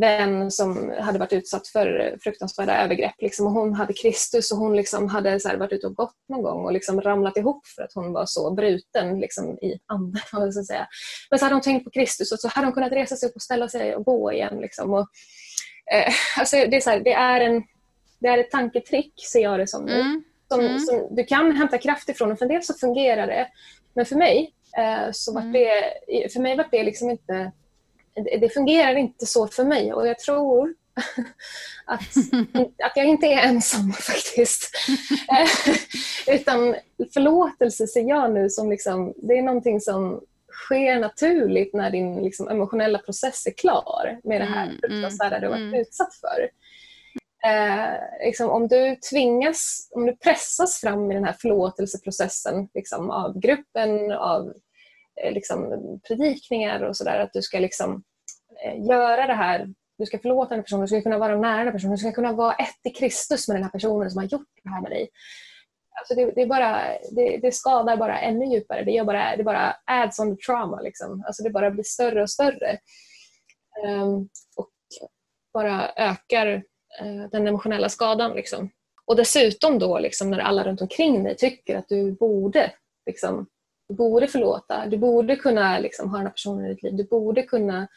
vän som hade varit utsatt för fruktansvärda övergrepp. Liksom, och hon hade Kristus och hon liksom hade så här, varit ute och gått någon gång och liksom ramlat ihop för att hon var så bruten liksom, i anden. [laughs] man ska säga. Men så hade hon tänkt på Kristus och så hade hon kunnat resa sig upp och ställa sig och gå igen. Liksom. Och, eh, [laughs] alltså, det, är så här, det, är en, det är ett tanketrick, ser jag det som. Mm. Som, Mm. som du kan hämta kraft ifrån och för en del så fungerar det. Men för mig eh, så var Mm. det, för mig var det liksom inte det fungerar inte så för mig och jag tror [laughs] att, [laughs] att jag inte är ensam [laughs] faktiskt. Eh, Utan förlåtelse ser jag nu som liksom, det är någonting som sker naturligt när din liksom, emotionella process är klar med det här Mm, fruktansvärda du har varit mm. utsatt för. Eh, liksom, om du tvingas, om du pressas fram i den här förlåtelseprocessen liksom, av gruppen, av Eh, liksom, predikningar och sådär, att du ska liksom, eh, göra det här, du ska förlåta den här personen, du ska kunna vara nära den här personen, du ska kunna vara ett i Kristus med den här personen som har gjort det här med dig. Alltså det, det, är bara, det, det, skadar bara ännu djupare. Det, gör bara, det bara adds on the trauma. Liksom. Alltså det bara blir större och större. Um, och bara ökar uh, den emotionella skadan. Liksom. Och dessutom då liksom, när alla runt omkring dig tycker att du borde liksom, du borde förlåta, du borde kunna liksom, ha den här personen i ditt liv, du borde kunna...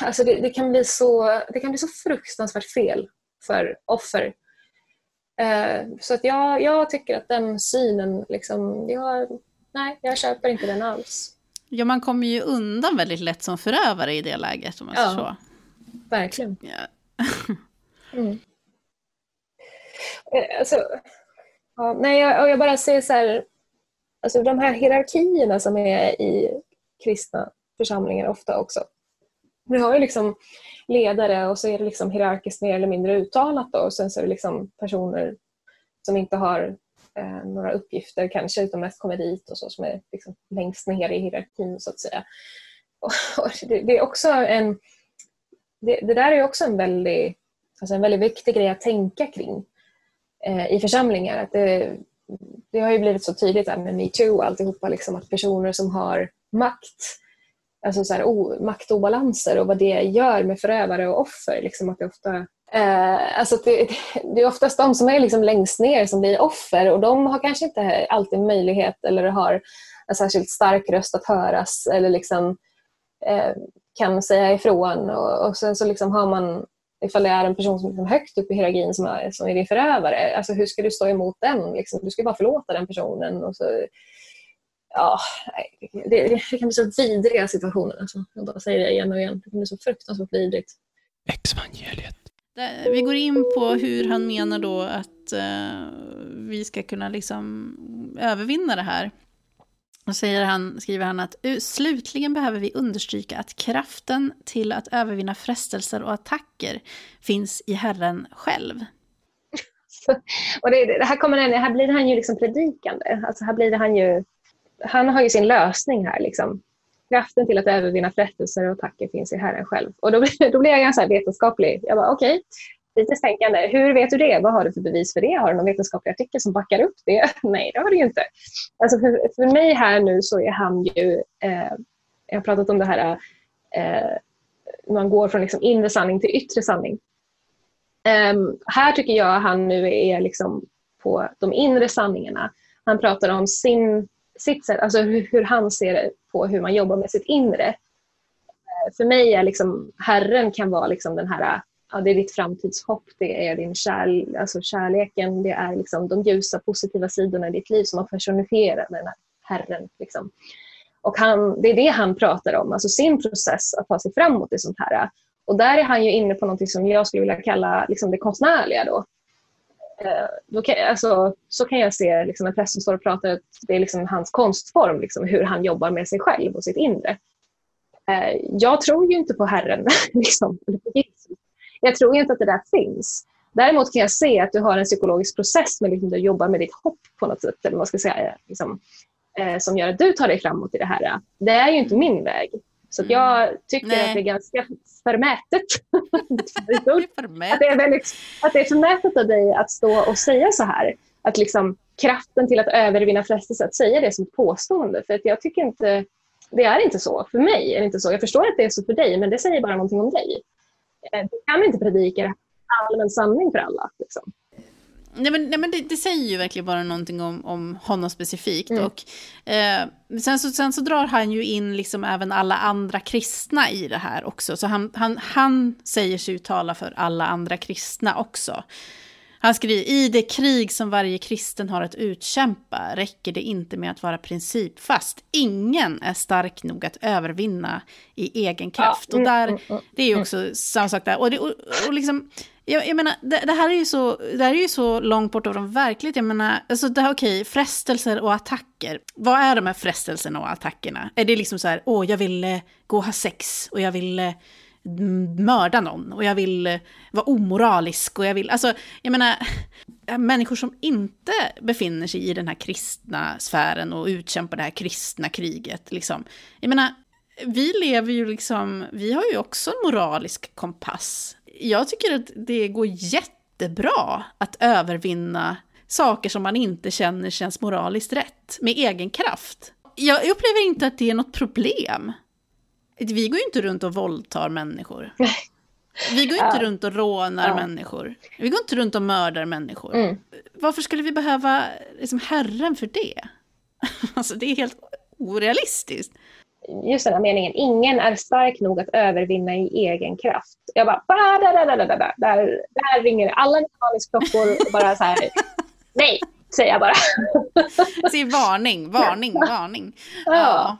Alltså det, det, kan bli så, det kan bli så fruktansvärt fel för offer. Eh, så att jag, jag tycker att den synen, liksom, jag, nej, jag köper inte den alls. Ja, man kommer ju undan väldigt lätt som förövare i det läget. Om man ja, så. verkligen. Ja. [laughs] mm. Eh, alltså, ja, nej, jag, jag bara säger så här, alltså de här hierarkierna som är i kristna församlingar ofta också. Vi har ju liksom ledare och så är det liksom hierarkiskt mer eller mindre uttalat då, och sen så är det liksom personer som inte har eh, några uppgifter kanske utan mest kommer dit och så som är liksom längst ner i hierarkin så att säga. Och, och det, det, är också en det, det, där är också en väldigt, alltså en väldigt viktig grej att tänka kring eh, i församlingar. Att det, det har ju blivit så tydligt här med metoo och alltihopa, liksom, att personer som har makt, alltså så här, o, maktobalanser och vad det gör med förövare och offer. Liksom, att det, ofta, eh, alltså det, det, är oftast de som är liksom längst ner som blir offer och de har kanske inte alltid möjlighet eller har en särskilt stark röst att höras eller liksom, eh, kan säga ifrån. Och, och sen så liksom har man ifall det är en person som är högt upp i hierarkin som är, som är din förövare, alltså hur ska du stå emot den? Liksom? Du ska bara förlåta den personen. Och så, ja, det, det kan bli så vidriga situationer. Alltså. Jag bara säger det igen och igen. Det kan bli så fruktansvärt vidrigt. Exvangeliet. Vi går in på hur han menar då att uh, vi ska kunna liksom övervinna det här. Och säger han, skriver han att slutligen behöver vi understryka att kraften till att övervinna frestelser och attacker finns i Herren själv. och det, det, här, kommer han, här blir han ju liksom predikande. Alltså här blir han ju, han har ju sin lösning här. Liksom. Kraften till att övervinna frestelser och attacker finns i Herren själv. Och då, då blir jag ganska vetenskaplig. Jag bara okej, okay, kritiskt tänkande. Hur vet du det? Vad har du för bevis för det? Har du någon vetenskaplig artikel som backar upp det? [laughs] Nej, det har du ju inte. Alltså för, för mig här nu så är han ju, eh, jag har pratat om det här, eh, man går från liksom inre sanning till yttre sanning. Um, här tycker jag han nu är liksom på de inre sanningarna. Han pratar om sin, sitt sätt, alltså hur, hur han ser på hur man jobbar med sitt inre. Uh, för mig är liksom, Herren kan vara liksom den här ja, det är ditt framtidshopp, det är din kärl, alltså kärleken, det är liksom de ljusa positiva sidorna i ditt liv som har personifierat den här Herren. Liksom. Och han, det är det han pratar om, alltså sin process att ta sig framåt i sånt här. Och där är han ju inne på något som jag skulle vilja kalla liksom det konstnärliga. Då. Eh, då kan, alltså, så kan jag se liksom, en präst som står och pratar, att det är liksom hans konstform, liksom, hur han jobbar med sig själv och sitt inre. Eh, jag tror ju inte på Herren, [laughs] liksom, eller på Jesus. Jag tror inte att det där finns. Däremot kan jag se att du har en psykologisk process med liksom, du jobbar med ditt hopp på något sätt, eller vad ska säga, liksom, eh, som gör att du tar dig framåt i det här. Det är ju inte min väg. Så jag mm. tycker Nej. att det är ganska [laughs] förmätet. att, det är väldigt, att det är förmätet av dig att stå och säga så här. Att liksom kraften till att övervinna frestelse, att säga det som ett påstående. För att jag tycker inte, det är inte så. För mig är det inte så. Jag förstår att det är så för dig, men det säger bara någonting om dig. Eh, du kan inte predika allmän sanning för alla. Liksom. Nej men, nej, men det, det, säger ju verkligen bara någonting om, om honom specifikt. Mm. Och, eh, sen, så, sen så drar han ju in liksom även alla andra kristna i det här också. Så han, han, han säger sig tala för alla andra kristna också. Han skriver, i det krig som varje kristen har att utkämpa räcker det inte med att vara principfast. Ingen är stark nog att övervinna i egen kraft. Och där, mm, mm, det är ju också samma sak där. Och, det, och, och liksom, jag, jag menar, det, det, här är ju så, det här är ju så långt bort från verklighet. Jag menar, alltså det här, okej, frestelser och attacker. Vad är de här frestelserna och attackerna? Är det liksom så här, åh, jag vill eh, gå och ha sex och jag vill eh, mörda någon och jag vill eh, vara omoralisk och jag vill, alltså jag menar, [laughs] människor som inte befinner sig i den här kristna sfären och utkämpar det här kristna kriget, liksom. Jag menar, vi lever ju liksom, vi har ju också en moralisk kompass. Jag tycker att det går jättebra att övervinna saker som man inte känner känns moraliskt rätt med egen kraft. Jag upplever inte att det är något problem. Vi går ju inte runt och våldtar människor. Vi går inte Ja. runt och rånar Ja. människor. Vi går inte runt och mördar människor. Mm. Varför skulle vi behöva liksom, Herren för det? [laughs] alltså det är helt orealistiskt. Just den här meningen, ingen är stark nog att övervinna i egen kraft. Jag bara, ba, da, da, da, da, da. Där, där ringer alla varningsklockor och bara så här, [laughs] nej, säger jag bara. Så är varning, varning, varning. Ja.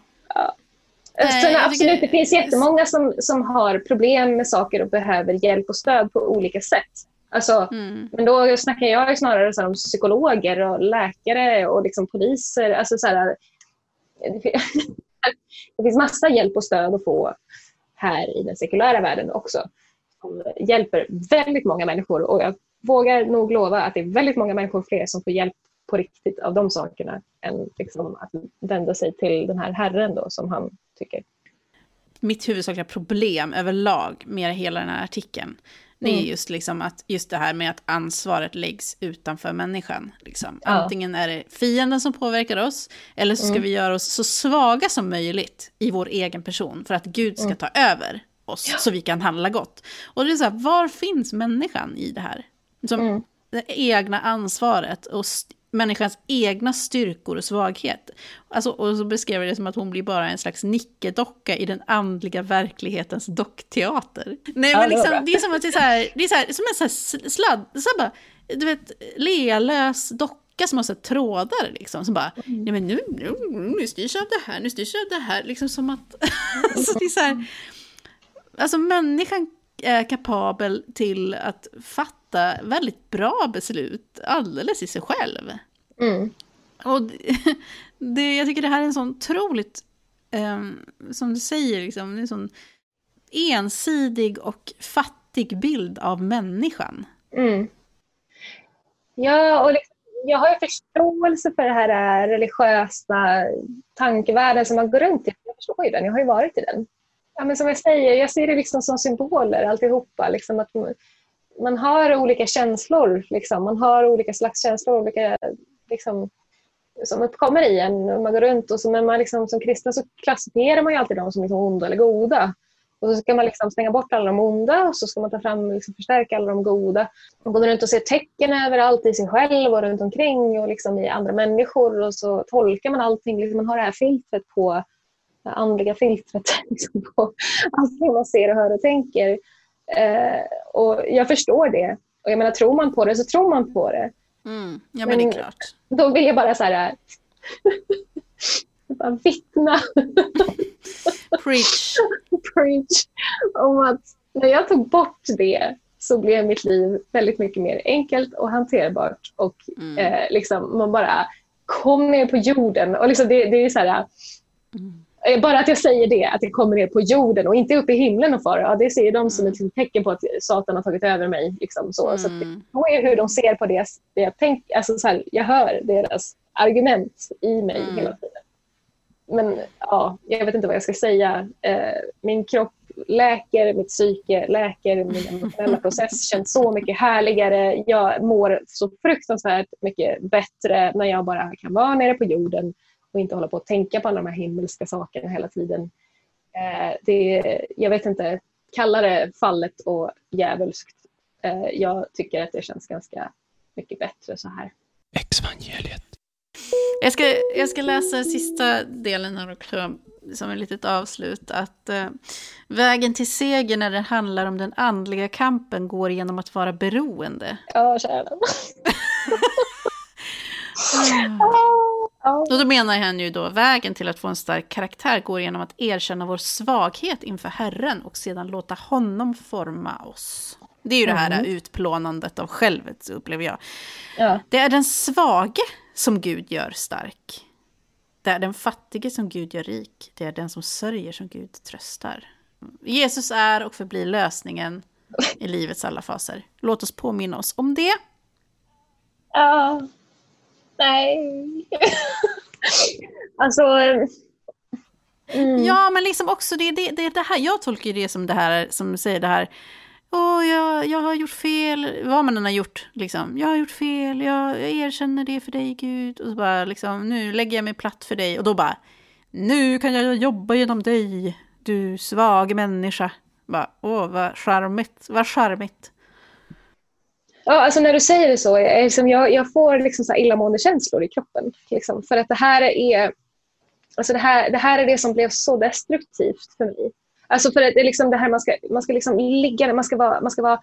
Sen jag absolut, tycker- det finns jättemånga som, som har problem med saker och behöver hjälp och stöd på olika sätt. Alltså, Mm. Men då snackar jag snarare så om psykologer och läkare och liksom poliser. Alltså så här, [laughs] det finns massa hjälp och stöd att få här i den sekulära världen också. Som hjälper väldigt många människor och jag vågar nog lova att det är väldigt många människor fler som får hjälp på riktigt av de sakerna än liksom att vända sig till den här herren då som han tycker. mitt huvudsakliga problem överlag med hela den här artikeln, det är Mm. just, liksom att, just det här med att ansvaret läggs utanför människan. Liksom. Ja. Antingen är det fienden som påverkar oss, eller så ska Mm. vi göra oss så svaga som möjligt i vår egen person, för att Gud ska Mm. ta över oss, så vi kan handla gott. Och det är så här, var finns människan i det här? Som Mm. Det egna ansvaret och människans egna styrkor och svaghet. Alltså, och så beskrev jag det som att hon blir bara en slags nickedocka i den andliga verklighetens dockteater. Nej, men liksom, det är som att det är, så här, det är så här, som en så här sl- sladd, så bara, du vet, lealös docka som har så trådar liksom. Som bara, Mm. nej men nu, nu, nu styrs jag av det här, nu styrs jag av det här. Liksom som att, [laughs] så det är så här, alltså människan är kapabel till att fatta väldigt bra beslut alldeles i sig själv. Mm. Och det- [laughs] det, jag tycker det här är en sån otroligt, ehm, som du säger, liksom, en sån ensidig och fattig bild av människan. Mm. Ja, och liksom, jag har ju förståelse för det här eh, religiösa tankevärlden som man går runt i. Jag förstår ju den, jag har ju varit i den. Ja, men som jag säger, jag ser det liksom som symboler alltihopa. Liksom att man, har olika känslor, liksom. man har olika slags känslor, olika, liksom, som uppkommer i en. Man går runt och så, men man liksom, som kristen så klassifierar man ju alltid dem som liksom onda eller goda. Och så ska man liksom stänga bort alla de onda och så ska man ta fram och liksom förstärka alla de goda. Man går runt och ser tecken överallt i sig själv och runt omkring och liksom i andra människor och så tolkar man allting. Liksom man har det här filtret på, det andliga filtret [laughs] liksom på allting man ser och hör och tänker. Eh, och jag förstår det. Och jag menar, tror man på det så tror man på det. Mm. Ja, men det är Men- klart. Då vill jag bara så här... [laughs] bara vittna. Preach. [laughs] preach om att när jag tog bort det så blev mitt liv väldigt mycket mer enkelt och hanterbart och Mm. eh, liksom, man bara kom ner på jorden. Och liksom det, det är så här, Mm. Eh, bara att jag säger det, att jag kommer ner på jorden och inte upp i himlen och far, ja, det ser de som ett tecken på att Satan har tagit över mig. Liksom, så. Så att det Mm. är hur de ser på det, det jag tänker, alltså så här, jag hör deras argument i mig Mm. hela tiden. Men ja, jag vet inte vad jag ska säga. Eh, min kropp läker, mitt psyke läker, min emotionella [laughs] process känns så mycket härligare. Jag mår så fruktansvärt mycket bättre när jag bara kan vara nere på jorden och inte hålla på att tänka på alla de här himmelska sakerna hela tiden. Eh, det, jag vet inte, kalla det fallet och djävulskt. Eh, jag tycker att det känns ganska mycket bättre så här. Exvangeliet. Jag ska, jag ska läsa sista delen här också, som ett litet avslut. Att eh, vägen till seger när det handlar om den andliga kampen går genom att vara beroende. Ja, kära. [laughs] Och då menar han ju då, vägen till att få en stark karaktär går genom att erkänna vår svaghet inför Herren och sedan låta honom forma oss. Det är ju det här utplånandet av självet, upplever jag. Ja. Det är den svage som Gud gör stark. Det är den fattige som Gud gör rik. Det är den som sörjer som Gud tröstar. Jesus är och förblir lösningen i livets alla faser. Låt oss påminna oss om det. Ja. Nej. alltså... Mm. Ja, men liksom också det, det, det, det här, jag tolkar det som det här, som säger det här, Åh, jag, jag har gjort fel, vad man än har gjort. Liksom. Jag har gjort fel, jag, jag erkänner det för dig Gud. Och så bara, liksom, nu lägger jag mig platt för dig. Och då bara, nu kan jag jobba genom dig, du svag människa. Bara, åh, vad charmigt, vad charmigt. Ja, alltså när du säger det så, jag, liksom, jag, jag får liksom så illamående känslor i kroppen. Liksom, för att det här är alltså det här, det här är det som blev så destruktivt för mig. Alltså för att det är liksom det här man ska, man ska liksom ligga, man ska vara, man ska vara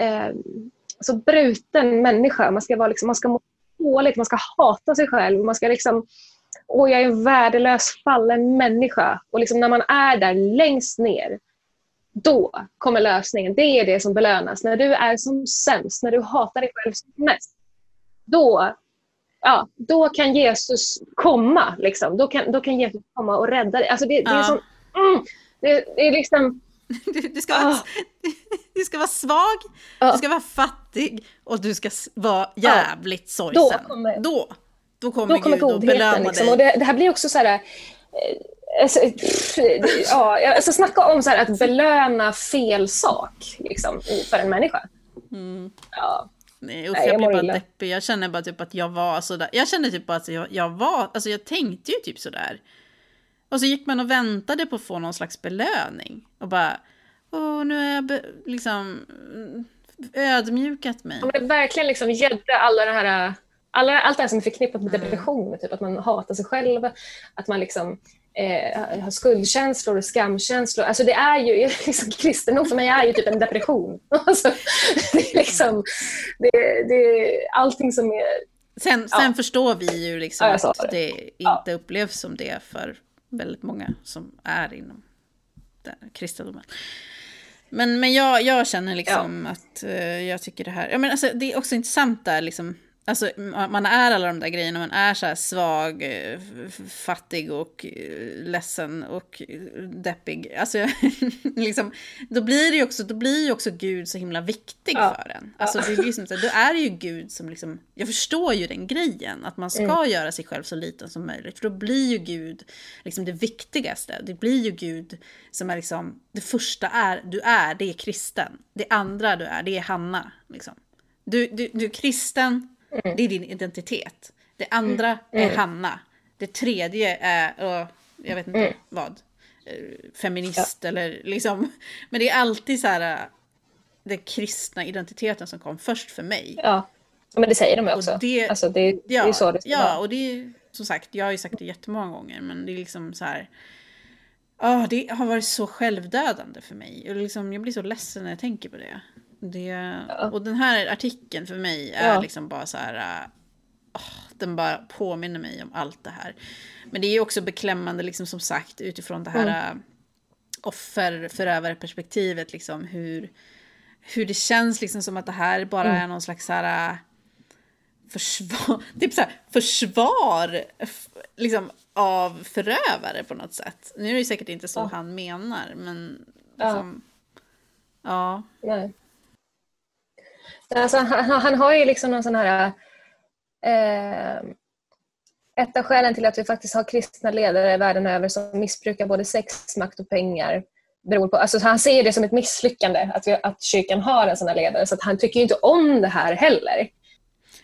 eh, så bruten människa. Man ska, vara liksom, man ska må dåligt, man ska hata sig själv. Man ska liksom, åh jag är en värdelös fallen människa. Och liksom när man är där längst ner, då kommer lösningen. Det är det som belönas. När du är som sämst, när du hatar dig själv som mest. Då, ja, då kan Jesus komma. Liksom. Då, kan, då kan Jesus komma och rädda dig. Alltså det, det är som, mm, det, det, är liksom... [laughs] Du, du, ska vara, oh. [laughs] du ska vara svag, oh. du ska vara fattig och du ska vara jävligt oh. sorgsen. Då kommer, då, då kommer, då kommer Gud belöna liksom. Och det, det, här blir också så här... Alltså, ja, alltså snacka om så här, att belöna fel sak liksom, för en människa. Mm. Ja. Nej, usch, jag, blir bara deppig. Jag känner bara typ att jag var sådär. Jag kände typ att jag, jag var, alltså jag tänkte ju typ sådär. Och så gick man och väntade på att få någon slags belöning. Och bara, åh, nu är jag liksom ödmjukat mig. Ja, men det verkligen liksom gäddde alla det här, alla, allt det här som är förknippat med mm. depression. Typ att man hatar sig själv, att man liksom eh, skuldkänslor och skamkänslor. Alltså det är ju, [laughs] liksom, kristendom för mig är ju typ en depression. [laughs] Alltså, det är liksom, det, det allting som är... Sen, sen ja. förstår vi ju liksom ja, att det, det inte ja. upplevs som det för väldigt många som är inom kristendomen. Men, men jag, jag känner liksom att uh, jag tycker det här, ja men alltså det är också intressant där liksom, Alltså man är alla de där grejerna, man är så svag, eh, fattig och eh, ledsen och eh, deppig. Alltså [laughs] liksom, då blir det ju också, då blir ju också Gud så himla viktig ja. för en. Alltså det är liksom, då är det ju Gud som liksom, jag förstår ju den grejen, att man ska mm. göra sig själv så liten som möjligt. För då blir ju Gud liksom det viktigaste. Det blir ju Gud som är liksom, det första är, du är, det är kristen. Det andra du är, det är Hanna. Liksom. Du, du, du är kristen, Mm. Det är din identitet. Det andra mm. är Hanna. Det tredje är, jag vet inte mm. vad, uh, feminist ja. eller liksom. Men det är alltid så här uh, den kristna identiteten som kom först för mig. Ja, men det säger de ju också. Det, alltså, det, ja, det är så det Ja, vara. och det är som sagt, jag har ju sagt det jättemånga gånger, men det är liksom så här. Oh, det har varit så självdödande för mig. Och liksom, jag blir så ledsen när jag tänker på det. Det. Och den här artikeln för mig är ja. liksom bara så här... Oh, den bara påminner mig om allt det här. Men det är också beklämmande, liksom som sagt, utifrån det här mm. offer förövarperspektivet liksom hur, hur det känns liksom som att det här bara mm. är någon slags så här, försvar, [laughs] typ så här, försvar liksom, av förövare på något sätt. Nu är det säkert inte så ja. han menar, men liksom, ja. ja. Nej. Alltså, han, han har ju liksom någon sån här... Eh, ett av skälen till att vi faktiskt har kristna ledare världen över som missbrukar både sex, makt och pengar beror på, alltså han ser det som ett misslyckande att, vi, att kyrkan har en sån här ledare så att han tycker inte om det här heller.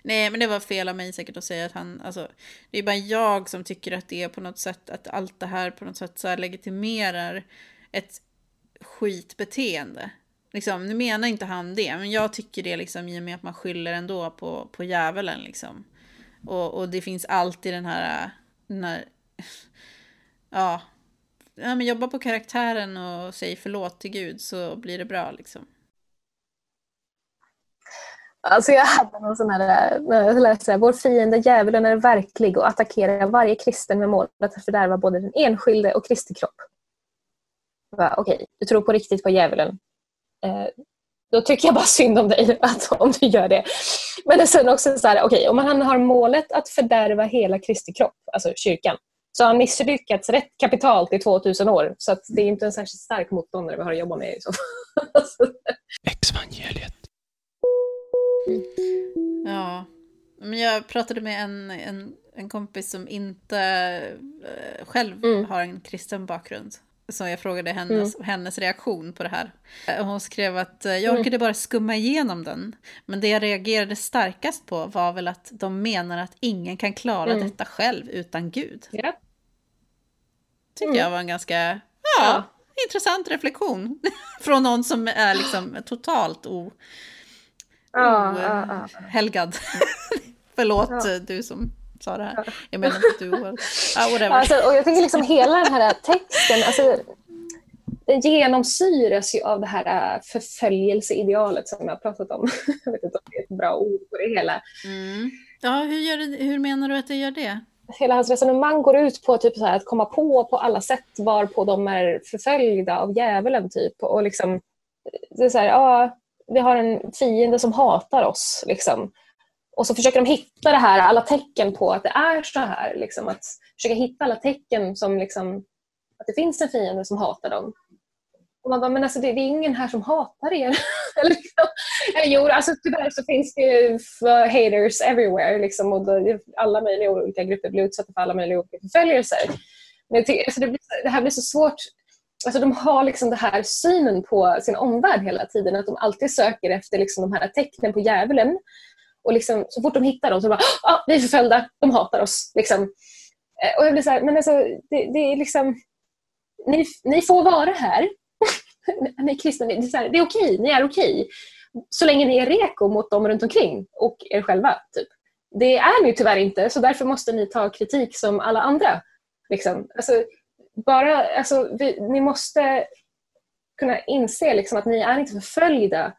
Nej, men det var fel av mig säkert att säga att han, alltså, det är bara jag som tycker att det är på något sätt, att allt det här på något sätt så legitimerar ett skitbeteende. Liksom, nu menar inte han det, men jag tycker det liksom, i och med att man skyller ändå på, på djävulen. Liksom. Och, och det finns alltid den här, den här [laughs] ja, ja men jobba på karaktären och säg förlåt till Gud så blir det bra. Liksom. Alltså jag hade någon sån här, jag läste här, vår fiende djävulen är verklig och attackerar varje kristen med målet att fördärva både den enskilde och Kristi kropp. Okej, okay, du tror på riktigt på djävulen då tycker jag bara synd om dig [laughs] att, om du gör det. Men sen också så här, okej, okay, om han har målet att fördärva hela Kristi kropp, alltså kyrkan, så har han misslyckats rätt kapitalt i 2000 år. Så att det är inte en särskilt stark motståndare vi har att jobba med. I så [laughs] Exvangeliet. Mm. Ja, men jag pratade med en, en, en kompis som inte äh, själv mm. har en kristen bakgrund. Så jag frågade hennes, mm. hennes reaktion på det här. Hon skrev att jag mm. orkade bara skumma igenom den. Men det jag reagerade starkast på var väl att de menar att ingen kan klara mm. detta själv utan Gud. Yeah. Tycker jag var en ganska ja, ja. intressant reflektion. [laughs] Från någon som är liksom totalt o, ja, o, ja, helgad. [laughs] Förlåt du som sa det här. Jag menar inte du. Ah, whatever. Alltså, och jag tycker liksom hela den här texten, alltså, den genomsyras ju av det här äh, förföljelseidealet som jag har pratat om. [laughs] jag vet inte om det är ett bra ord på det hela. Mm. Ja, hur, gör det, hur menar du att det gör det? Hela hans resonemang går ut på typ så här, att komma på på alla sätt varpå de är förföljda av djävulen. Typ. Och liksom, det är så här, ja, vi har en fiende som hatar oss. Liksom. Och så försöker de hitta det här, alla tecken på att det är så här. Liksom, att försöka hitta alla tecken som liksom, att det finns en fiende som hatar dem. Och man bara, men alltså det, det är ingen här som hatar er. [laughs] eller, liksom, eller jo, alltså, tyvärr så finns det ju haters everywhere. Liksom, och då, alla möjliga olika grupper blir utsatta för alla möjliga olika förföljelser. Men jag alltså, det, blir, det här blir så svårt. Alltså, de har liksom den här synen på sin omvärld hela tiden. Att de alltid söker efter liksom, de här tecknen på djävulen. Och liksom, så fort de hittar dem så bara ah, vi är förföljda, de hatar oss. Liksom. Eh, och jag blir så här, men alltså, det, det är liksom, ni, ni får vara här. [laughs] ni kristna, det är, så här, det är okej, ni är okej. Så länge ni är reko mot dem runt omkring och er själva. Typ. Det är ni tyvärr inte, så därför måste ni ta kritik som alla andra. Liksom. Alltså, bara, alltså, vi, ni måste kunna inse liksom, att ni är inte förföljda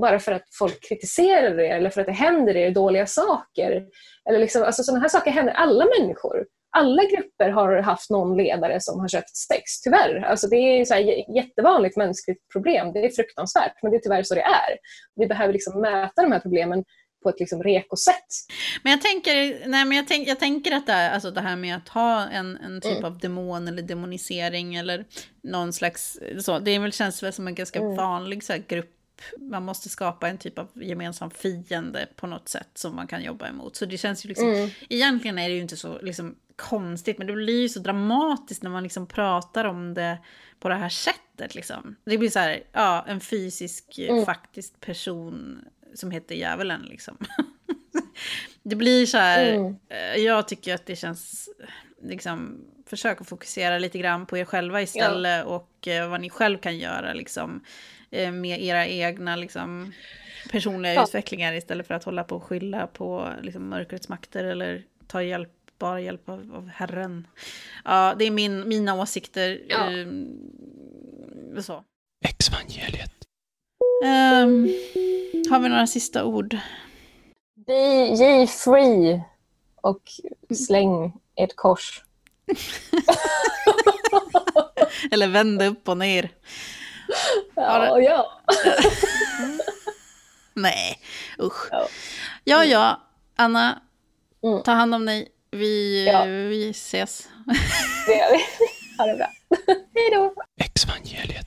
bara för att folk kritiserar er eller för att det händer er dåliga saker. Eller liksom, alltså, sådana här saker händer alla människor. Alla grupper har haft någon ledare som har köpt sex, tyvärr. Alltså, det är så här jättevanligt mänskligt problem. Det är fruktansvärt, men det är tyvärr så det är. Vi behöver liksom möta de här problemen på ett liksom reko-sätt. Men jag tänker, nej, men jag, tänk, jag tänker att det, är, alltså det här med att ha en, en typ mm. av demon eller demonisering eller någon slags, så, det är väl, känns väl som en ganska mm. vanlig så här, grupp man måste skapa en typ av gemensam fiende på något sätt som man kan jobba emot. Så det känns ju liksom, mm. egentligen är det ju inte så liksom, konstigt, men det blir ju så dramatiskt när man liksom pratar om det på det här sättet. Liksom. Det blir så här, ja, en fysisk, mm. faktisk person som heter djävulen liksom. [laughs] det blir så här, mm. Eh, jag tycker att det känns, liksom, försök att fokusera lite grann på er själva istället ja. och eh, vad ni själv kan göra liksom. Eh, med era egna liksom, personliga ja. utvecklingar istället för att hålla på och skylla på liksom, mörkrets makter eller ta hjälp, bara hjälp av, av Herren. Ja, det är min, mina åsikter. Ja. Uh, så. Exvangeliet. Um, har vi några sista ord? Be ye free och släng ett kors. [laughs] Eller vända upp och ner. Ja, ja. Mm. [laughs] Nej, usch. Ja. ja, mm. ja, Anna. Mm. Ta hand om dig. Vi, ja. vi ses. [laughs] Det gör vi. Ha det bra. [laughs] Hej då. Exvangeliet.